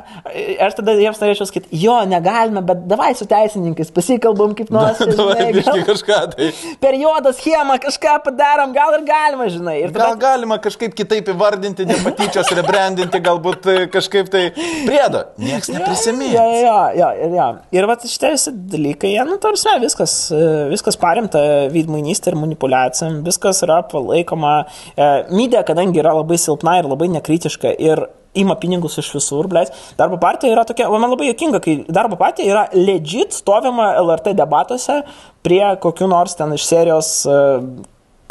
aš tada jiems norėčiau sakyti, jo, negalime, bet davai su teisininkais pasikalbam kaip nors. Davai, žinai, gal- kažką tai. Per juodą schemą kažką padarom, gal ir galima, žinai. Ir Gal tada, galima kažkaip kitaip įvardinti, ne patyčios, rebrandinti, galbūt e, kažkaip tai priedo. Niekas neprisimins. Jo, jo, jo, ir, jo. ir va šitie visi dalykai, jie, nu, tarsi, viskas, e, viskas paremta veidmainystė ir manipulacijom, viskas yra palaikoma. E, Mydė, kadangi yra labai silpna ir labai nekritiška ir ima pinigus iš visur, blėt. Darbo partija yra tokia, man labai jokinga, kai darbo partija yra legit stovima LRT debatuose prie kokių nors ten iš serijos e,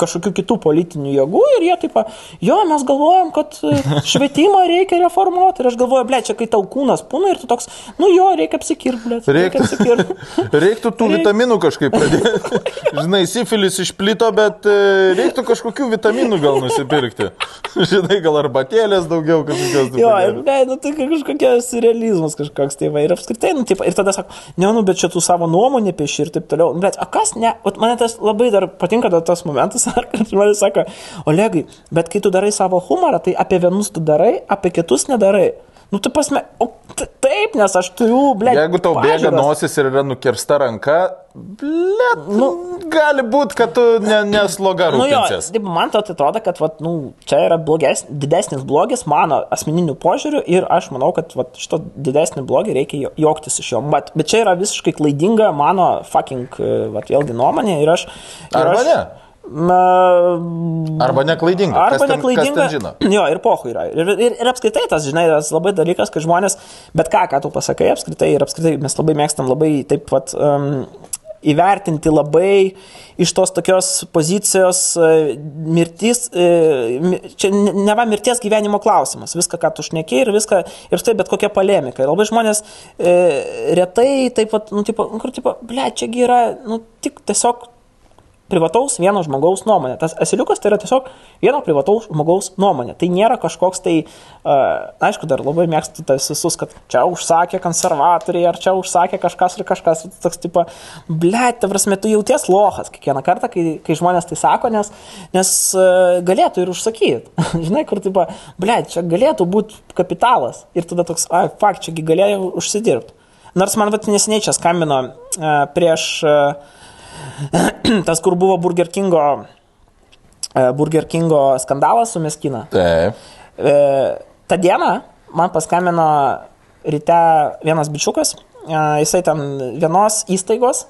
kažkokių kitų politinių jėgų ir jie taip, jo, mes galvojam, kad e, švietimą reikia reformuoti. Ir aš galvoju, ble, čia kai tau kūnas pūna ir tu toks, nu jo, reikia apsikirti, ble. Reiktų, apsikirti. reiktų tų Reik- vitaminų kažkaip pradėti. Žinai, sifilis išplito, bet e, reiktų kažkokių vitaminų gal nusipirkti. Žinai, gal arbatėlės daugiau kažkokios. Jo, ble, nu tai kažkokias surrealizmas kažkoks, tai va, ir apskritai, nu, taip, ir tada sako, ne, nu, bet čia tu savo nuomonę pieši ir taip toliau. Nu, Bet, o kas ne, o man tas labai dar patinka tas momentas, ar kad žmonės sako, Olegai, bet kai tu darai savo humorą, tai apie vienus tu darai, apie kitus nedarai. Nu, tu pasme, o taip, nes aš turiu, ble. Jeigu tau bėga nosis ir yra nukirsta ranka, blėt, nu, gali būti, kad tu ne, nesloga Nu jo, rūpinsies. man to atrodo, kad vat, nu, čia yra bloges, didesnis blogis mano asmeniniu požiūriu ir aš manau, kad vat, šito didesnį blogį reikia juoktis iš jo. Bet, bet čia yra visiškai klaidinga mano fucking, vat, vėlgi nuomonė ir aš... Ir Arba aš, ne. Na, Arba neklaidinga. Arba kas ten, neklaidinga. Kas ten žino? Jo, ir pohu yra. Ir, ir, ir apskritai tas, žinai, tas labai dalykas, kad žmonės, bet ką, ką tu pasakai, apskritai, ir apskritai mes labai mėgstam labai taip pat um, įvertinti labai iš tos tokios pozicijos e, mirtis, mi- čia ne va mirties gyvenimo klausimas, viską, ką tu šneki ir viską, ir štai bet kokia polemika. Ir labai žmonės e, retai taip pat, nu, tipo, nu, kur, tipo, ble, čiagi yra, nu, tik tiesiog privataus vieno žmogaus nuomonė. Tas asiliukas tai yra tiesiog vieno privataus žmogaus nuomonė. Tai nėra kažkoks tai, uh, aišku, dar labai mėgstu tas visus, kad čia užsakė konservatoriai, ar čia užsakė kažkas ir kažkas. Toks tipo, ble, ta prasme, tu jauties lohas kiekvieną kartą, kai, kai žmonės tai sako, nes, nes uh, galėtų ir užsakyti. Žinai, kur tipo, ble, čia galėtų būti kapitalas. Ir tada toks, ai, fakt, čiagi galėjau užsidirbti. Nors man vat neseniai čia skambino uh, prieš uh, tas, kur buvo Burger Kingo, e, Burger Kingo skandalas su Meskina. Taip. E, Ta diena man paskambino ryte vienas bičiukas, e, jisai ten vienos įstaigos,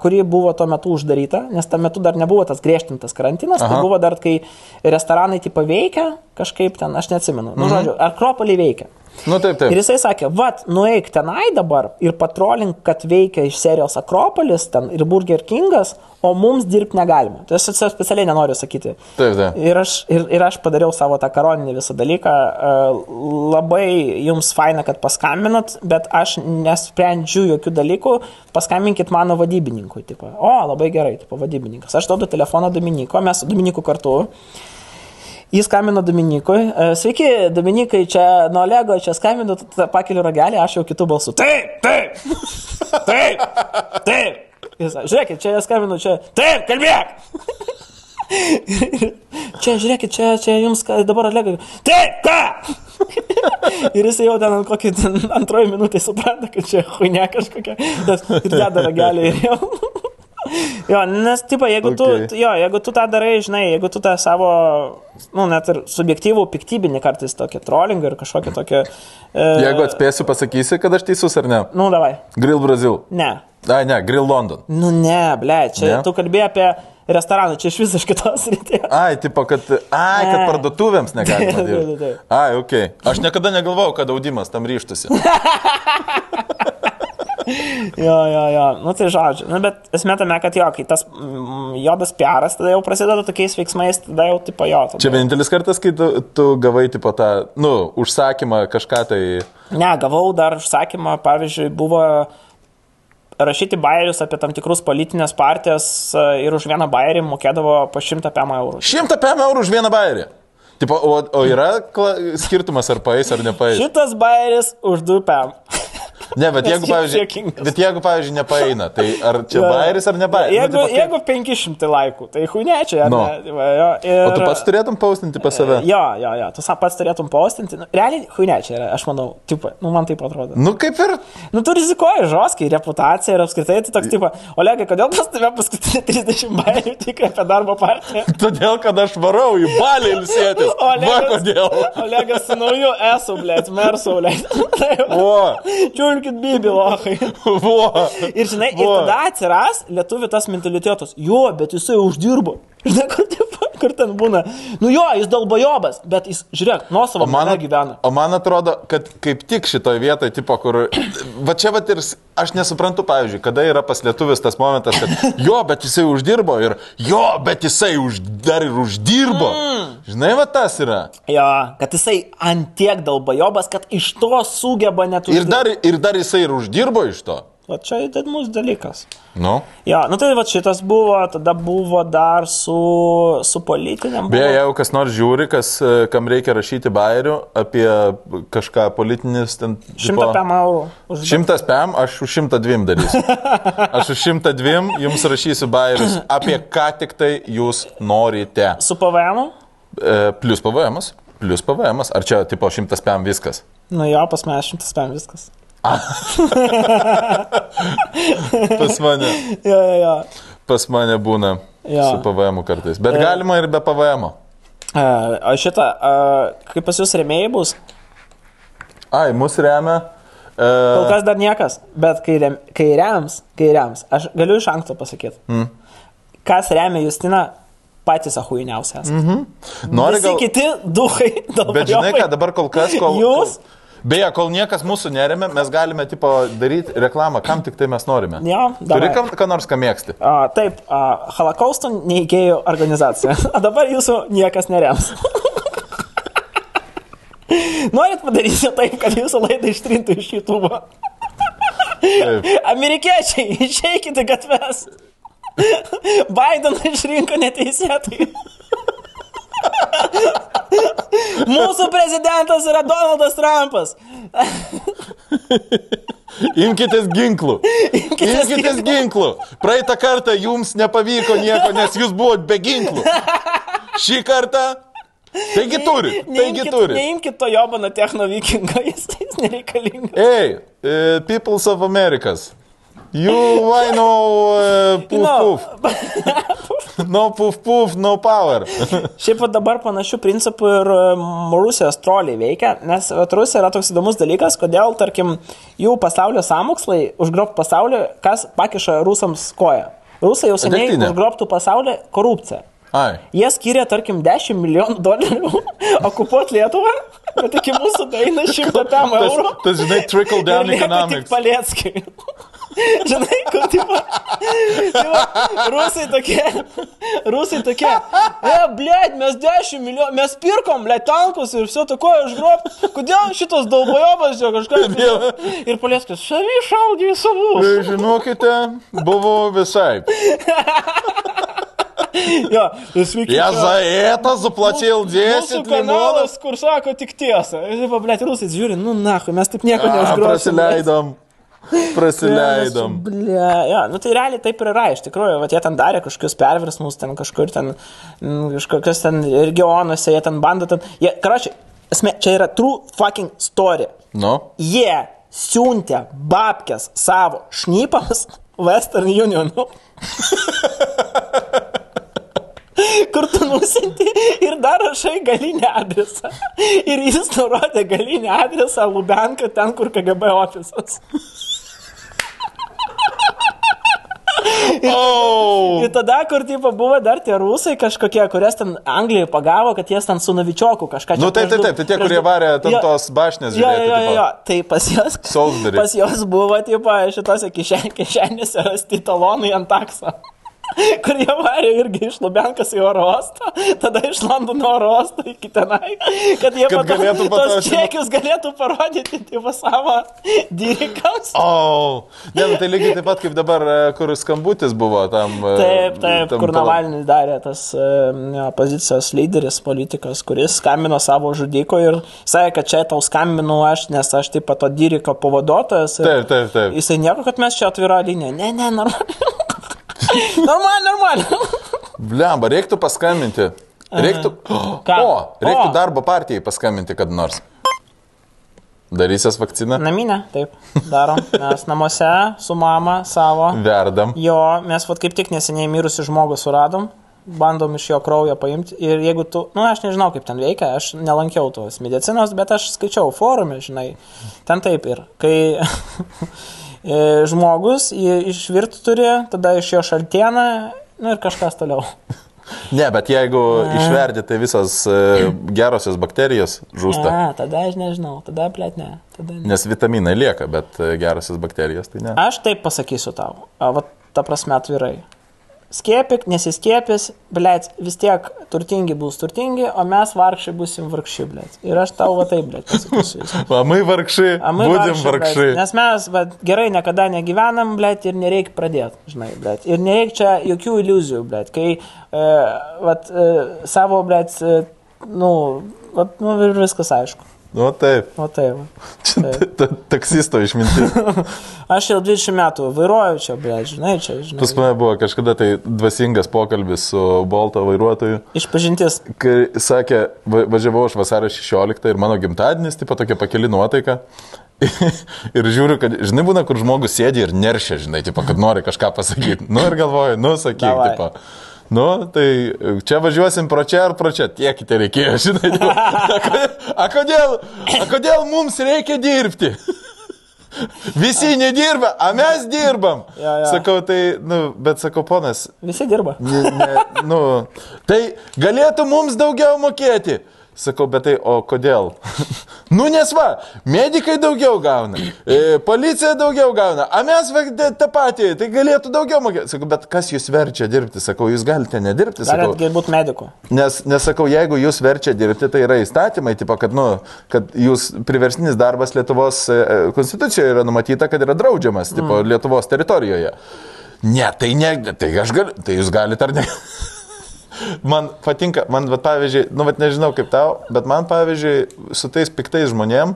kuri buvo tuo metu uždaryta, nes tuo metu dar nebuvo tas griežtintas karantinas, Aha. tai Aha. buvo dar, kai restoranai tipo veikia, kažkaip ten, aš neatsimenu, nu, žodžiu, ar Akropolį veikia. Nu taip, taip. Ir jisai sakė, vat, nueik tenai dabar ir patrolink, kad veikia iš serijos Akropolis ten ir Burger Kingas, o mums dirbti negalima. Tai aš specialiai nenoriu sakyti. Taip, taip. Ir aš, ir, ir aš padariau savo tą karoninį visą dalyką. E, Labai jums faina, kad paskambinot, bet aš nesprendžiu jokių dalykų. Paskambinkit mano vadybininkui. Tipo. O, labai gerai, tipo, vadybininkas. Aš duodu telefoną Dominiko, mes su Dominiku kartu. Jis skambino Dominikui. E, Sveiki, Dominikai, čia nuo Lego, čia skambinu, pakeliu ragelį, aš jau kitų balsų. Taip, taip, taip, taip. Jis, žiūrėkit, čia skambinu, čia. Taip, kalbėk. čia, žiūrėkit, čia, čia jums dabar Lego. Taip, ką? Ir jis jau ten ant kokį antroji minutė supranta, kad čia huinė kažkokia. Ir deda ragelį ir jau. Jo, nes, tipo, jeigu, Okay. tu, jo, jeigu tu tą darai, žinai, jeigu tu tą savo, nu, net ir subjektyvų, piktybinį kartais tokį trollingą ir kažkokį tokį... E, Jeigu atspėsiu, pasakysi, kad aš teisus ar ne. Nu, davai. Grill Brazil. Ne. Ai, ne, Grill London. Nu, ne, ble, čia Ne? tu kalbėjai apie restoraną, čia iš vis iš kitos ryties. Ai, tipo, kad, ai, kad parduotuvėms negalima dirbti. Ai, ok. Aš niekada negalvojau, kad audimas tam ryštusi. Jo, jo, jo. Nu, tai žodžiu. Nu, bet esmė tame, kad jo, kai tas mm, jodas piaras, tada jau prasideda tokiais veiksmais, tada jau tipo jo. Tada... Čia vienintelis kartas, kai tu, tu gavai, tipo, tą, nu, užsakymą kažką tai... Ne, gavau dar užsakymą, pavyzdžiui, buvo rašyti bairius apie tam tikrus politinės partijas e, ir už vieną bairį mokėdavo po 100 PM eurų. 100 PM eurų už vieną bairį. Tipo, o, o yra skirtumas ar paės ar nepaės? Šitas bairis už 2 PM. Ne, bet jeigu, pavyzdžiui, bet jeigu, pavyzdžiui, nepaeina, tai ar čia Jo. bairis ar ne bairis? Jeigu, nu, jeigu 500 laikų, tai huinečiai, Nu. ne? Va, jo, ir... O tu pats turėtum paustinti pas save? Jo, jo, jo, tu pats turėtum postinti. Nu, realiai, huinečiai yra, aš manau, tipo, nu, man taip atrodo. Nu, kaip ir. Nu, tu rizikuoji žoskai, reputacija ir apskritai, tai toks, tipo, Olegai, kodėl pas tave paskutinį 30 bairių tik apie darbo partiją? Todėl, kad aš varau į balį ilsėtis. Va kodėl. Olegas su nauju esu, blėt, mersu, blėt. O, Čiulkit bibi, lohai. o. Ir žinai, ir Va. tada atsiras lietuvių tas mentalitetas. Jo, bet jisai uždirbo. Žinai, kur, tipo, kur ten būna. Nu jo, jis dalbajobas, bet jis, žiūrėk, nuo savo Man, mano gyvena. o man atrodo, kad kaip tik šitoje vietoje, tipo, kur... Va čia va ir aš nesuprantu, pavyzdžiui, kada yra pas lietuvis tas momentas, kad jo, bet jisai uždirbo ir jo, bet jisai už, dar ir uždirbo. Mm. Žinai, va tas yra. Jo, kad jisai antiek dalbajobas, kad iš to sugeba net Ir dar, ir dar jisai ir uždirbo iš to. O čia įdomus dalykas. Nu. Jo, nu tai va šitas buvo, tada buvo dar su, su politiniam. Beje, jeigu kas nors žiūri, kas, e, kam reikia rašyti bairių apie kažką politinis, ten... 100 PM eurų. Už... Šimtas PM, aš už šimtą dviem darysiu. Aš už šimtą dviem jums rašysiu bairius, apie ką tik tai jūs norite. Su PVM? E, plus PVM, plus PVM. Ar čia tipo šimtas PM viskas? Nu jo, pas mane 100 PM viskas. Pas mane, Jo, jo, jo. pas mane būna Jo. su PVM kartais. Bet galima ir be PVM. A, o šitą, a, kaip pas jūs remėjai bus? Ai, mus remia. Kol E, kas dar niekas, bet kai, rem, kai rems, kai rems, aš galiu iš anksto pasakyti. Mm. Kas remia Justiną, patys ahuiniausias. Mm -hmm. nori Visi gal... kiti duhai, Bet žinai ką, dabar kol kas, kol... Jūs? Beje, kol niekas mūsų neremia, mes galime tipo daryti reklamą, kam tik tai mes norime. Jo, Turi kam, ką nors ką mėgsti. A, taip, a, holokausto neįgėjų organizacija. O dabar jūsų niekas nerems. Norit padaryti taip, kad jūsų laidą ištrintų iš YouTube. Taip. Amerikiečiai, išeikite gatves. Bideną išrinko neteisėtai. Mūsų prezidentas yra Donaldas Trumpas. Imkitės ginklų. Imkitės Imkitės ginklų. Praeitą kartą jums nepavyko nieko, nes jūs buvot be ginklų. Šį kartą. Taigi turi. Taigi Neimkit, turi. neimkit to jobano techno vikingo, jis, jis nereikalingas. Hey, uh, peoples of Americas. You, I know, uh, poof, No. poof. No poof, poof, no power. Šiaip dabar panašių principų ir mm, Rusijos troliai veikia, nes Rusija yra toks įdomus dalykas, kodėl, tarkim, jų pasaulio samokslai užgrobtų pasaulį, kas pakiša rusams koją. Rusai jau seniai užgrobtų pasaulį korupciją. Ai. Jie skiria, tarkim, 10 milijonų dolerių okupuoti Lietuvą, bet iki mūsų daina 100 pam Tas, eurų. tas, žinai, trickle down economics. Palieckai. Žinai, kur tipo, tipo, rusai tokie, rusai tokie, e, blėd, mes 10 milijonų, mes pirkom, blėd, tankus ir viso to, ko išgrob, kodėl šitos dalbojobas jo kažką. Ir palieckas, šaly šaudė į savus. Žinokite, buvo visai Jo, sveiki. Я čia- за это заплатил 10 Mūsų лимонов. kanalas, kur sako tik tiesą. Ir taip, blėt, rusai žiūri, nu, na, mes taip nieko A, neužgrosim. Prasileidom. Prasileidom. Ble, jo, nu tai realiai taip ir yra, iš tikrųjų, va, jie ten darė kažkokius perversmus, ten kažkur ten, mm, kažkokius ten regionuose, jie ten bando ten, jie, karoči, esmė, čia yra true fucking story. Nu, Jie siuntė babkės savo šnipams Western Unionu. Kur tu nusinti ir dar rašai galinį adresą. Ir jis nurodė galinį adresą Lubenką ten, kur KGB ofisas. oh. Ir tada, kur tipo, buvo dar tie rusai kažkokie, kurias ten Anglijoje pagavo, kad jie ten su Navičioku kažką Nu, taip, prieš taip, du- taip, tai tie, kurie varė ten Jo, tos bašnės Jo, žiūrėti. jo, jo, jo, tai pas jos, Salisbury. pas jos buvo, tipo, šitose kišen, kišenėse rasti talonai ant takso. Kur jie varė irgi iš Lubenkas į oro uostą, tada iš Londono oro uosto iki tenai, kad jie Kad po to- galėtų po to tos čekius galėtų parodyti tipo, savo dyrikams. O, oh. ne, nu, tai lygiai taip pat kaip dabar, e, kur skambutis buvo tam. e, Taip, taip, tam kur pala- Navalny darė tas e, jo, opozicijos lyderis, politikas, kuris skambino savo žudiko ir sakė, kad čia tau skambinu aš, nes aš taip pat to dyriko pavaduotojas. Taip, taip, taip. Jisai nieko, kad mes čia atvira linija. Ne, ne, normaliai. normaliai, normaliai. Blemba, reiktų paskambinti. Reiktų. Kam? O, reiktų O. darbo partijai paskambinti kad nors. Darysias vakciną? Naminė, taip, darom. Mes namuose su mama savo. Verdam. Jo, mes vat kaip tik neseniai mirusi žmogų suradom, bandom iš jo kraujo paimti ir jeigu tu, na, nu, aš nežinau, kaip ten veikia, aš nelankiau tos medicinos, bet aš skaičiau forume, žinai, ten taip ir, kai žmogus jį išvirti turi, tada iš jo šaltieną, nu ir kažkas toliau. Ne, bet jeigu išverdi, tai visos e, gerosios bakterijos žūsta. A, tada aš nežinau, tada plėt ne. Tada ne. Nes vitaminai lieka, bet e, gerosios bakterijos tai ne. Aš taip pasakysiu tau, a, va, ta prasme atvirai. Skiepik, nesiskiepis, blėt, vis tiek turtingi bus turtingi, o mes vargšai busim vargši, blėt. Ir aš tau va taip, blėt, pasakysiu. viską. Mamai vargšai, A, my būdim blet. Nes mes va, gerai niekada negyvenam, blėt, ir nereikia pradėti, žinai, blėt. Ir nereikia čia jokių iliuzijų, blėt. Kai e, vat, e, savo, blėt, e, nu, vat, nu, ir viskas aišku. Nu taip. O tai va. Čia ta- ta- taksisto išmintis. Aš jau 20 metų vairuoju čia, blėt, žinai, čia, žinai. Pas mane buvo kažkada tai dvasingas pokalbis su Bolto vairuotoju. Išpažintis. Kai sakė, va- važiavau aš vasario 16 ir mano gimtadienis, tipo tokia pakeli nuotaika. ir žiūriu, kad, žinai, būna, kur žmogus sėdi ir neršia, žinai, tipo, kad nori kažką pasakyti. Nu ir galvoju, nu sakyk, tipo. Nu, tai čia važiuosim pro čia ar pro čia, tiek te reikėjo, žinai. A, kodėl, a, kodėl, a kodėl mums reikia dirbti? Visi nedirba, a mes dirbam. Jo, jo. Sakau, tai, nu, bet sakau, ponas, Visi dirba. Ne, ne, nu, tai galėtų mums daugiau mokėti. Sakau, bet tai, o kodėl? nu, nes va, medikai daugiau gauna, e, policija daugiau gauna, o mes tą patį, tai galėtų daugiau mokėti. Sakau, bet kas jūs verčia dirbti? Sakau, jūs galite nedirbti. Sakau, Galit būti mediku. Nes, nesakau, jeigu jūs verčia dirbti, tai yra įstatymai, tipo, kad, nu, kad jūs priverstinis darbas Lietuvos e, e, konstitucijoje yra numatyta, kad yra draudžiamas, tipo, Mm. Lietuvos teritorijoje. Ne, tai ne, tai aš galiu, tai jūs galite ar ne. Man patinka, man, vat, pavyzdžiui, nu, vat, nežinau kaip tau, bet man, pavyzdžiui, su tais piktais žmonėm,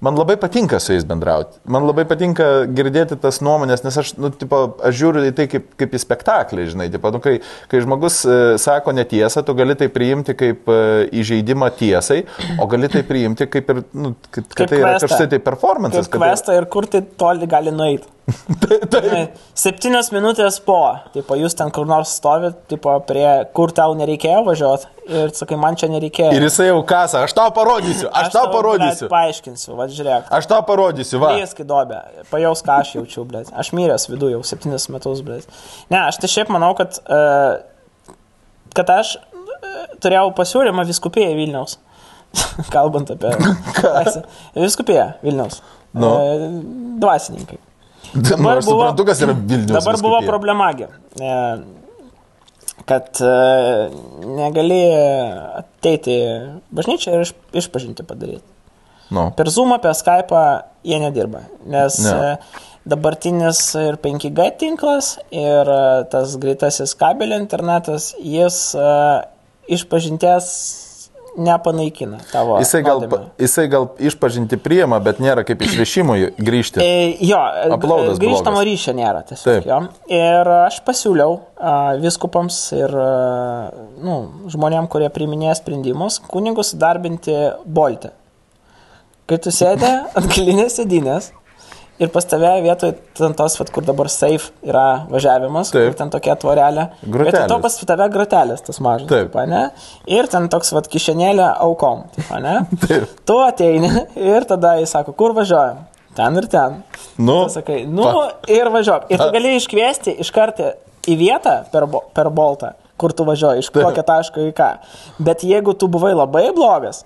man labai patinka su jais bendrauti. Man labai patinka girdėti tas nuomonės, nes aš, nu, tipo, aš žiūriu į tai kaip, kaip į spektaklį, žinai, tipo, nu, kai, kai žmogus e, sako netiesą, tu gali tai priimti kaip e, įžeidimą tiesai, o gali tai priimti kaip ir, nu, kad, kad Kaip tai yra kažkoks tai performances. Kaip kad tai- kvestą ir kur tai toli gali nueiti. Žinai, Septynios minutės po, tipo, jūs ten kur nors stovit, tipo, prie, kur tau nereikėjo važiuoti ir sakai, man čia nereikėjo. Ir jisai jau kasa, aš tau parodysiu, aš, aš tau parodysiu. Blet, paaiškinsiu, va, žiūrėk. Aš tau parodysiu, va. Prieski dobė, pajaus, ką aš jaučiu, blėt. Aš myręs viduje jau septynis metus, blėt. Ne, aš tai šiaip manau, kad uh, kad aš e, turėjau pasiūlymą viskupėje Vilniaus. Kalbant apie viskupėje Vilniaus. Nu. E, Dvasininkai. Nu, aš suprantu, kas yra Vilnius. Dabar buvo vyskupija. E, kad e, negali ateiti bažnyčią ir iš, išpažinti padaryti. Nu. Per Zoom, per Skype jie nedirba, nes Ne. ne. dabartinis ir 5G tinklas ir e, tas greitasis kabelio internetas, jis e, išpažinties nepanaikina tavo. Jisai gal, nuodėmių. jisai gal išpažinti priema, bet nėra kaip išrišimui grįžti. E, Jo, Uploadas g- grįžtamo blogas. ryšio nėra tiesiog. Taip. Jo. Ir aš pasiūliau a, viskupams ir a, nu, žmonėm, kurie priiminėja sprendimus, kunigus darbinti boltę. Kai tu sėdė ant galinės sėdinės ir pas tave vietoj tos, vat, kur dabar safe yra važiavimas, Taip. kur ten tokia tvorelė. Grotelės. Vietoj to pas tave grotelės tas mažas. Taip. Taip, ne? Ir ten toks vat kišenėlė aukom. Taip, ne? Taip. Tu ateini ir tada jis sako, kur važiuojam? Ten ir ten. Nu, Tu sakai, nu pa- ir važiuok. Ir tu gali iškviesti iš karto į vietą per, bo- per boltą, kur tu važiuoji, iš kokio taško į ką. Bet jeigu tu buvai labai blogas,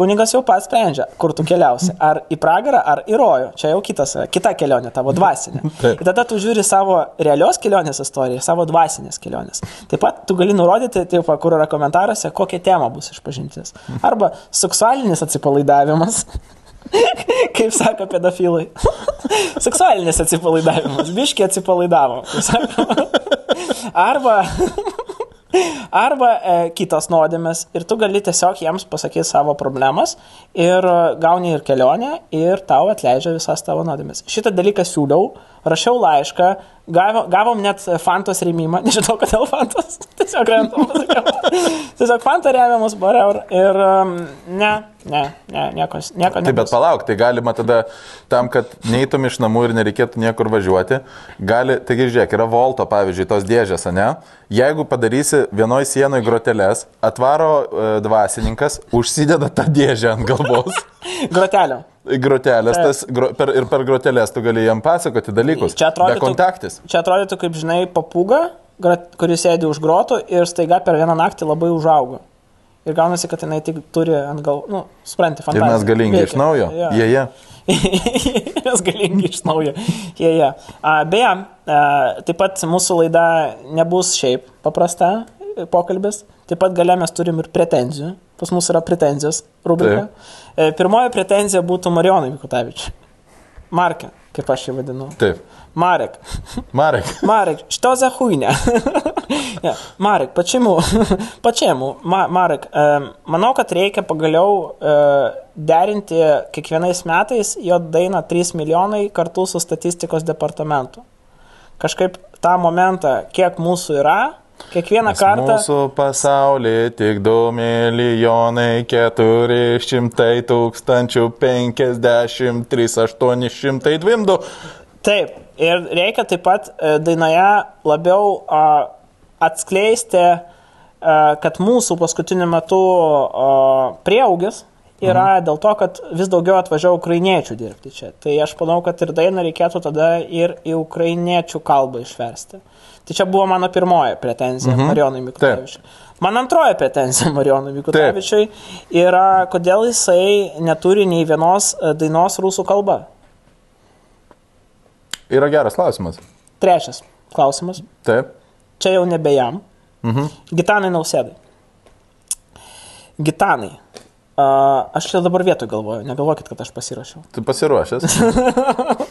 kunigas jau pats sprendžia, kur tu keliausi. Ar į pragarą, ar į rojų. Čia jau kitas, kita kelionė, tavo dvasinė. Ir tada tu žiūri savo realios kelionės istoriją, savo dvasinės kelionės. Taip pat tu gali nurodyti, taip, kur yra komentaruose, kokia tema bus išpažintis. Arba seksualinis atsipalaidavimas. Kaip sako pedofilai. Seksualinis atsipalaidavimas. Biški atsipalaidavo. Arba, arba e, kitos nuodėmės. Ir tu gali tiesiog jiems pasakyti savo problemas ir e, gauni ir kelionę ir tau atleidžia visas tavo nuodėmės. Šitą dalyką siūliau, rašiau laišką, gavo, gavom net fantos rėmimą. Nežinau, kodėl fantos. Tiesiog random pasakiau. Tiesiog fanta remiamus, whatever. Ir um, ne, ne, ne, nieko, nieko Tai bet nebus. palauk, tai galima tada tam, kad neįtum iš namų ir nereikėtų niekur važiuoti, gali, taigi žiūrėk, yra volto, pavyzdžiui, tos dėžės, ne? Jeigu padarysi vienoj sienoje groteles, atvaro e, dvasininkas, užsideda tą dėžę ant galvos. Grotelio. Grotelės, Taip. tas, gro, per, ir per grotelės tu gali jam pasakoti dalykus. Čia atrodytų- kontaktis. Čia atrodytų kaip, žinai, papūga, kuris sėdi už grotų ir staiga per vieną naktį labai užaugo. Ir gaunasi, kad jinai tik turi ant gal, nu, supranti, Ir fantastiškai. mes galingi iš naujo. Jie, jie. mes galingi iš naujo. Jie, jie. A, beje, a, taip pat mūsų laida nebus šiaip paprasta pokalbis. Taip pat gale mes turim ir pretenzijų. Pas mus yra pretenzijos rubrika. E, E, pirmoji pretenzija būtų Marijonui Mikutavičiui. Markė, kaip aš jį vadinu. Taip. Marek. Marek. Marek, što za huinė? ja, Marek, pačiamu, pačiamu, ma, Marek, e, manau, kad reikia pagaliau e, derinti kiekvienais metais jo dainą 3 milijonai kartu su statistikos departamentu. Kažkaip tą momentą, kiek mūsų yra, kiekvieną Nes kartą... Mūsų pasaulyje tik 2 milijonai 400 tūkstančių 53 802. Taip, ir reikia taip pat e, dainoje labiau a, atskleisti, a, kad mūsų paskutiniu metu a, prieaugis yra mhm. dėl to, kad vis daugiau atvažiavo ukrainiečių dirbti čia. Tai aš manau, kad ir dainą reikėtų tada ir į ukrainiečių kalbą išversti. Tai čia buvo mano pirmoji pretenzija mhm. Marijonui Mikutavičiui. Mano antroji pretenzija Marijonui Mikutavičiui yra, kodėl jisai neturi nei vienos e, dainos rusų kalba. Yra geras klausimas. Trečias klausimas. Taip. Čia jau nebe jam. Mhm. Gitanai nausėdai. Gitanai. Aš čia dabar vietoj galvoju, negalvokit, kad aš pasirašiau. Tu pasiruošęs.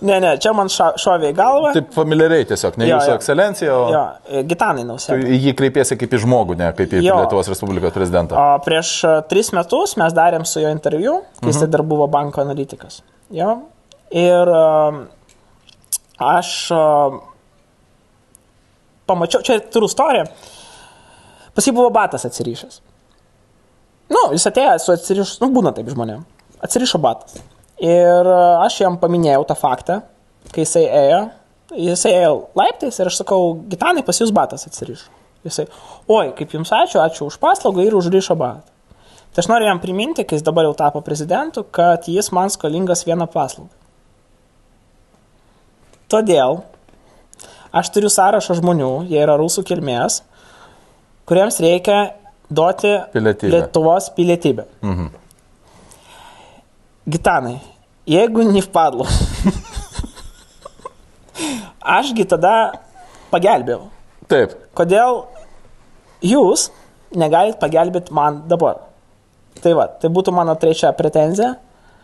Ne, ne, čia man šovė į galvą. Taip familiariai tiesiog, ne Jo, jūsų jo. ekscelencija, o Jo, e, Gitanai į jį kreipiesi kaip į žmogų, ne kaip į Jo. Lietuvos Respublikos prezidentą. O prieš a, tris metus mes darėm su juo interviu, kai jis dar buvo banko analitikas. Jo. Ir a, aš a, pamačiau, čia turiu istoriją, pas jį buvo batas atsirišęs. Nu, jis atėjo su atsirišus, nu, būna taip žmonėm. Atsirišo batas. Ir a, aš jam paminėjau tą faktą, kai jisai ėjo, jisai ėjo laiptais ir aš sakau, gitanai pas jūs batas atsirišo. Jisai, oi, kaip jums ačiū, ačiū už paslaugą ir užrišo batą. Tai aš noriu jam priminti, kai jis dabar jau tapo prezidentu, kad jis man skolingas vieną paslaugą. Todėl aš turiu sąrašą žmonių, jie yra rusų kilmės, kuriems reikia duoti Pilietybę. Lietuvos pilietybę. Mhm. Gitanai, jeigu ne vpadlo, ašgi tada pagelbėjau. Taip. Kodėl jūs negalit pagelbėti man dabar? Tai va, tai būtų mano trečia pretenzija.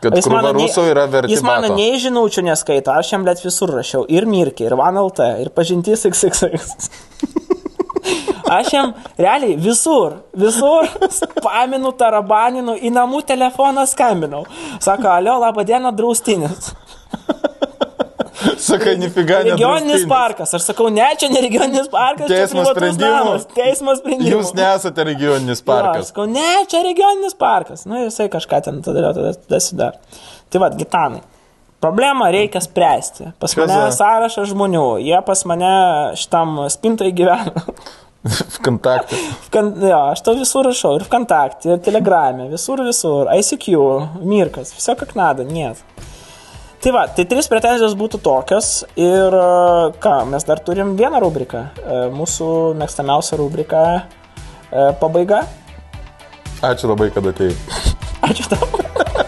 Kad jis mano rusų yra verti Jis mano nei žinučių neskaito, aš jam net visur rašiau. Ir Mirkė, ir VanLT, ir pažintys XXX. Aš jam realiai visur, visur spaminu, tarabaninu, į namų telefoną skambinau. Sako, alio, laba diena, draustinis. Sakai, nifiga ne. Regioninis parkas. Aš sakau, ne, čia ne regioninis parkas. Teismo namas, Teismo sprendimas. Jūs nesate regioninis Jo, aš parkas. sakau, ne, čia regioninis parkas. Nu, jisai kažką ten tada, tada, tada sudar. Tai vad, gitanai. Problemą reikia spręsti. Pas Kas mane sąrašas žmonių, jie pas mane šitam spintai gyvena. Vkontakte. Kan, jo, aš to visur rašau, ir Vkontakte, ir Telegrame, visur, visur, ICQ, Mirkas, viso kaip nada, net. Tai va, tai trys pretenzijos būtų tokios ir e, ką, mes dar turim vieną rubriką, e, mūsų mėgstamiausia rubrika e, pabaiga. Ačiū labai, kad atėjai. Ačiū tau.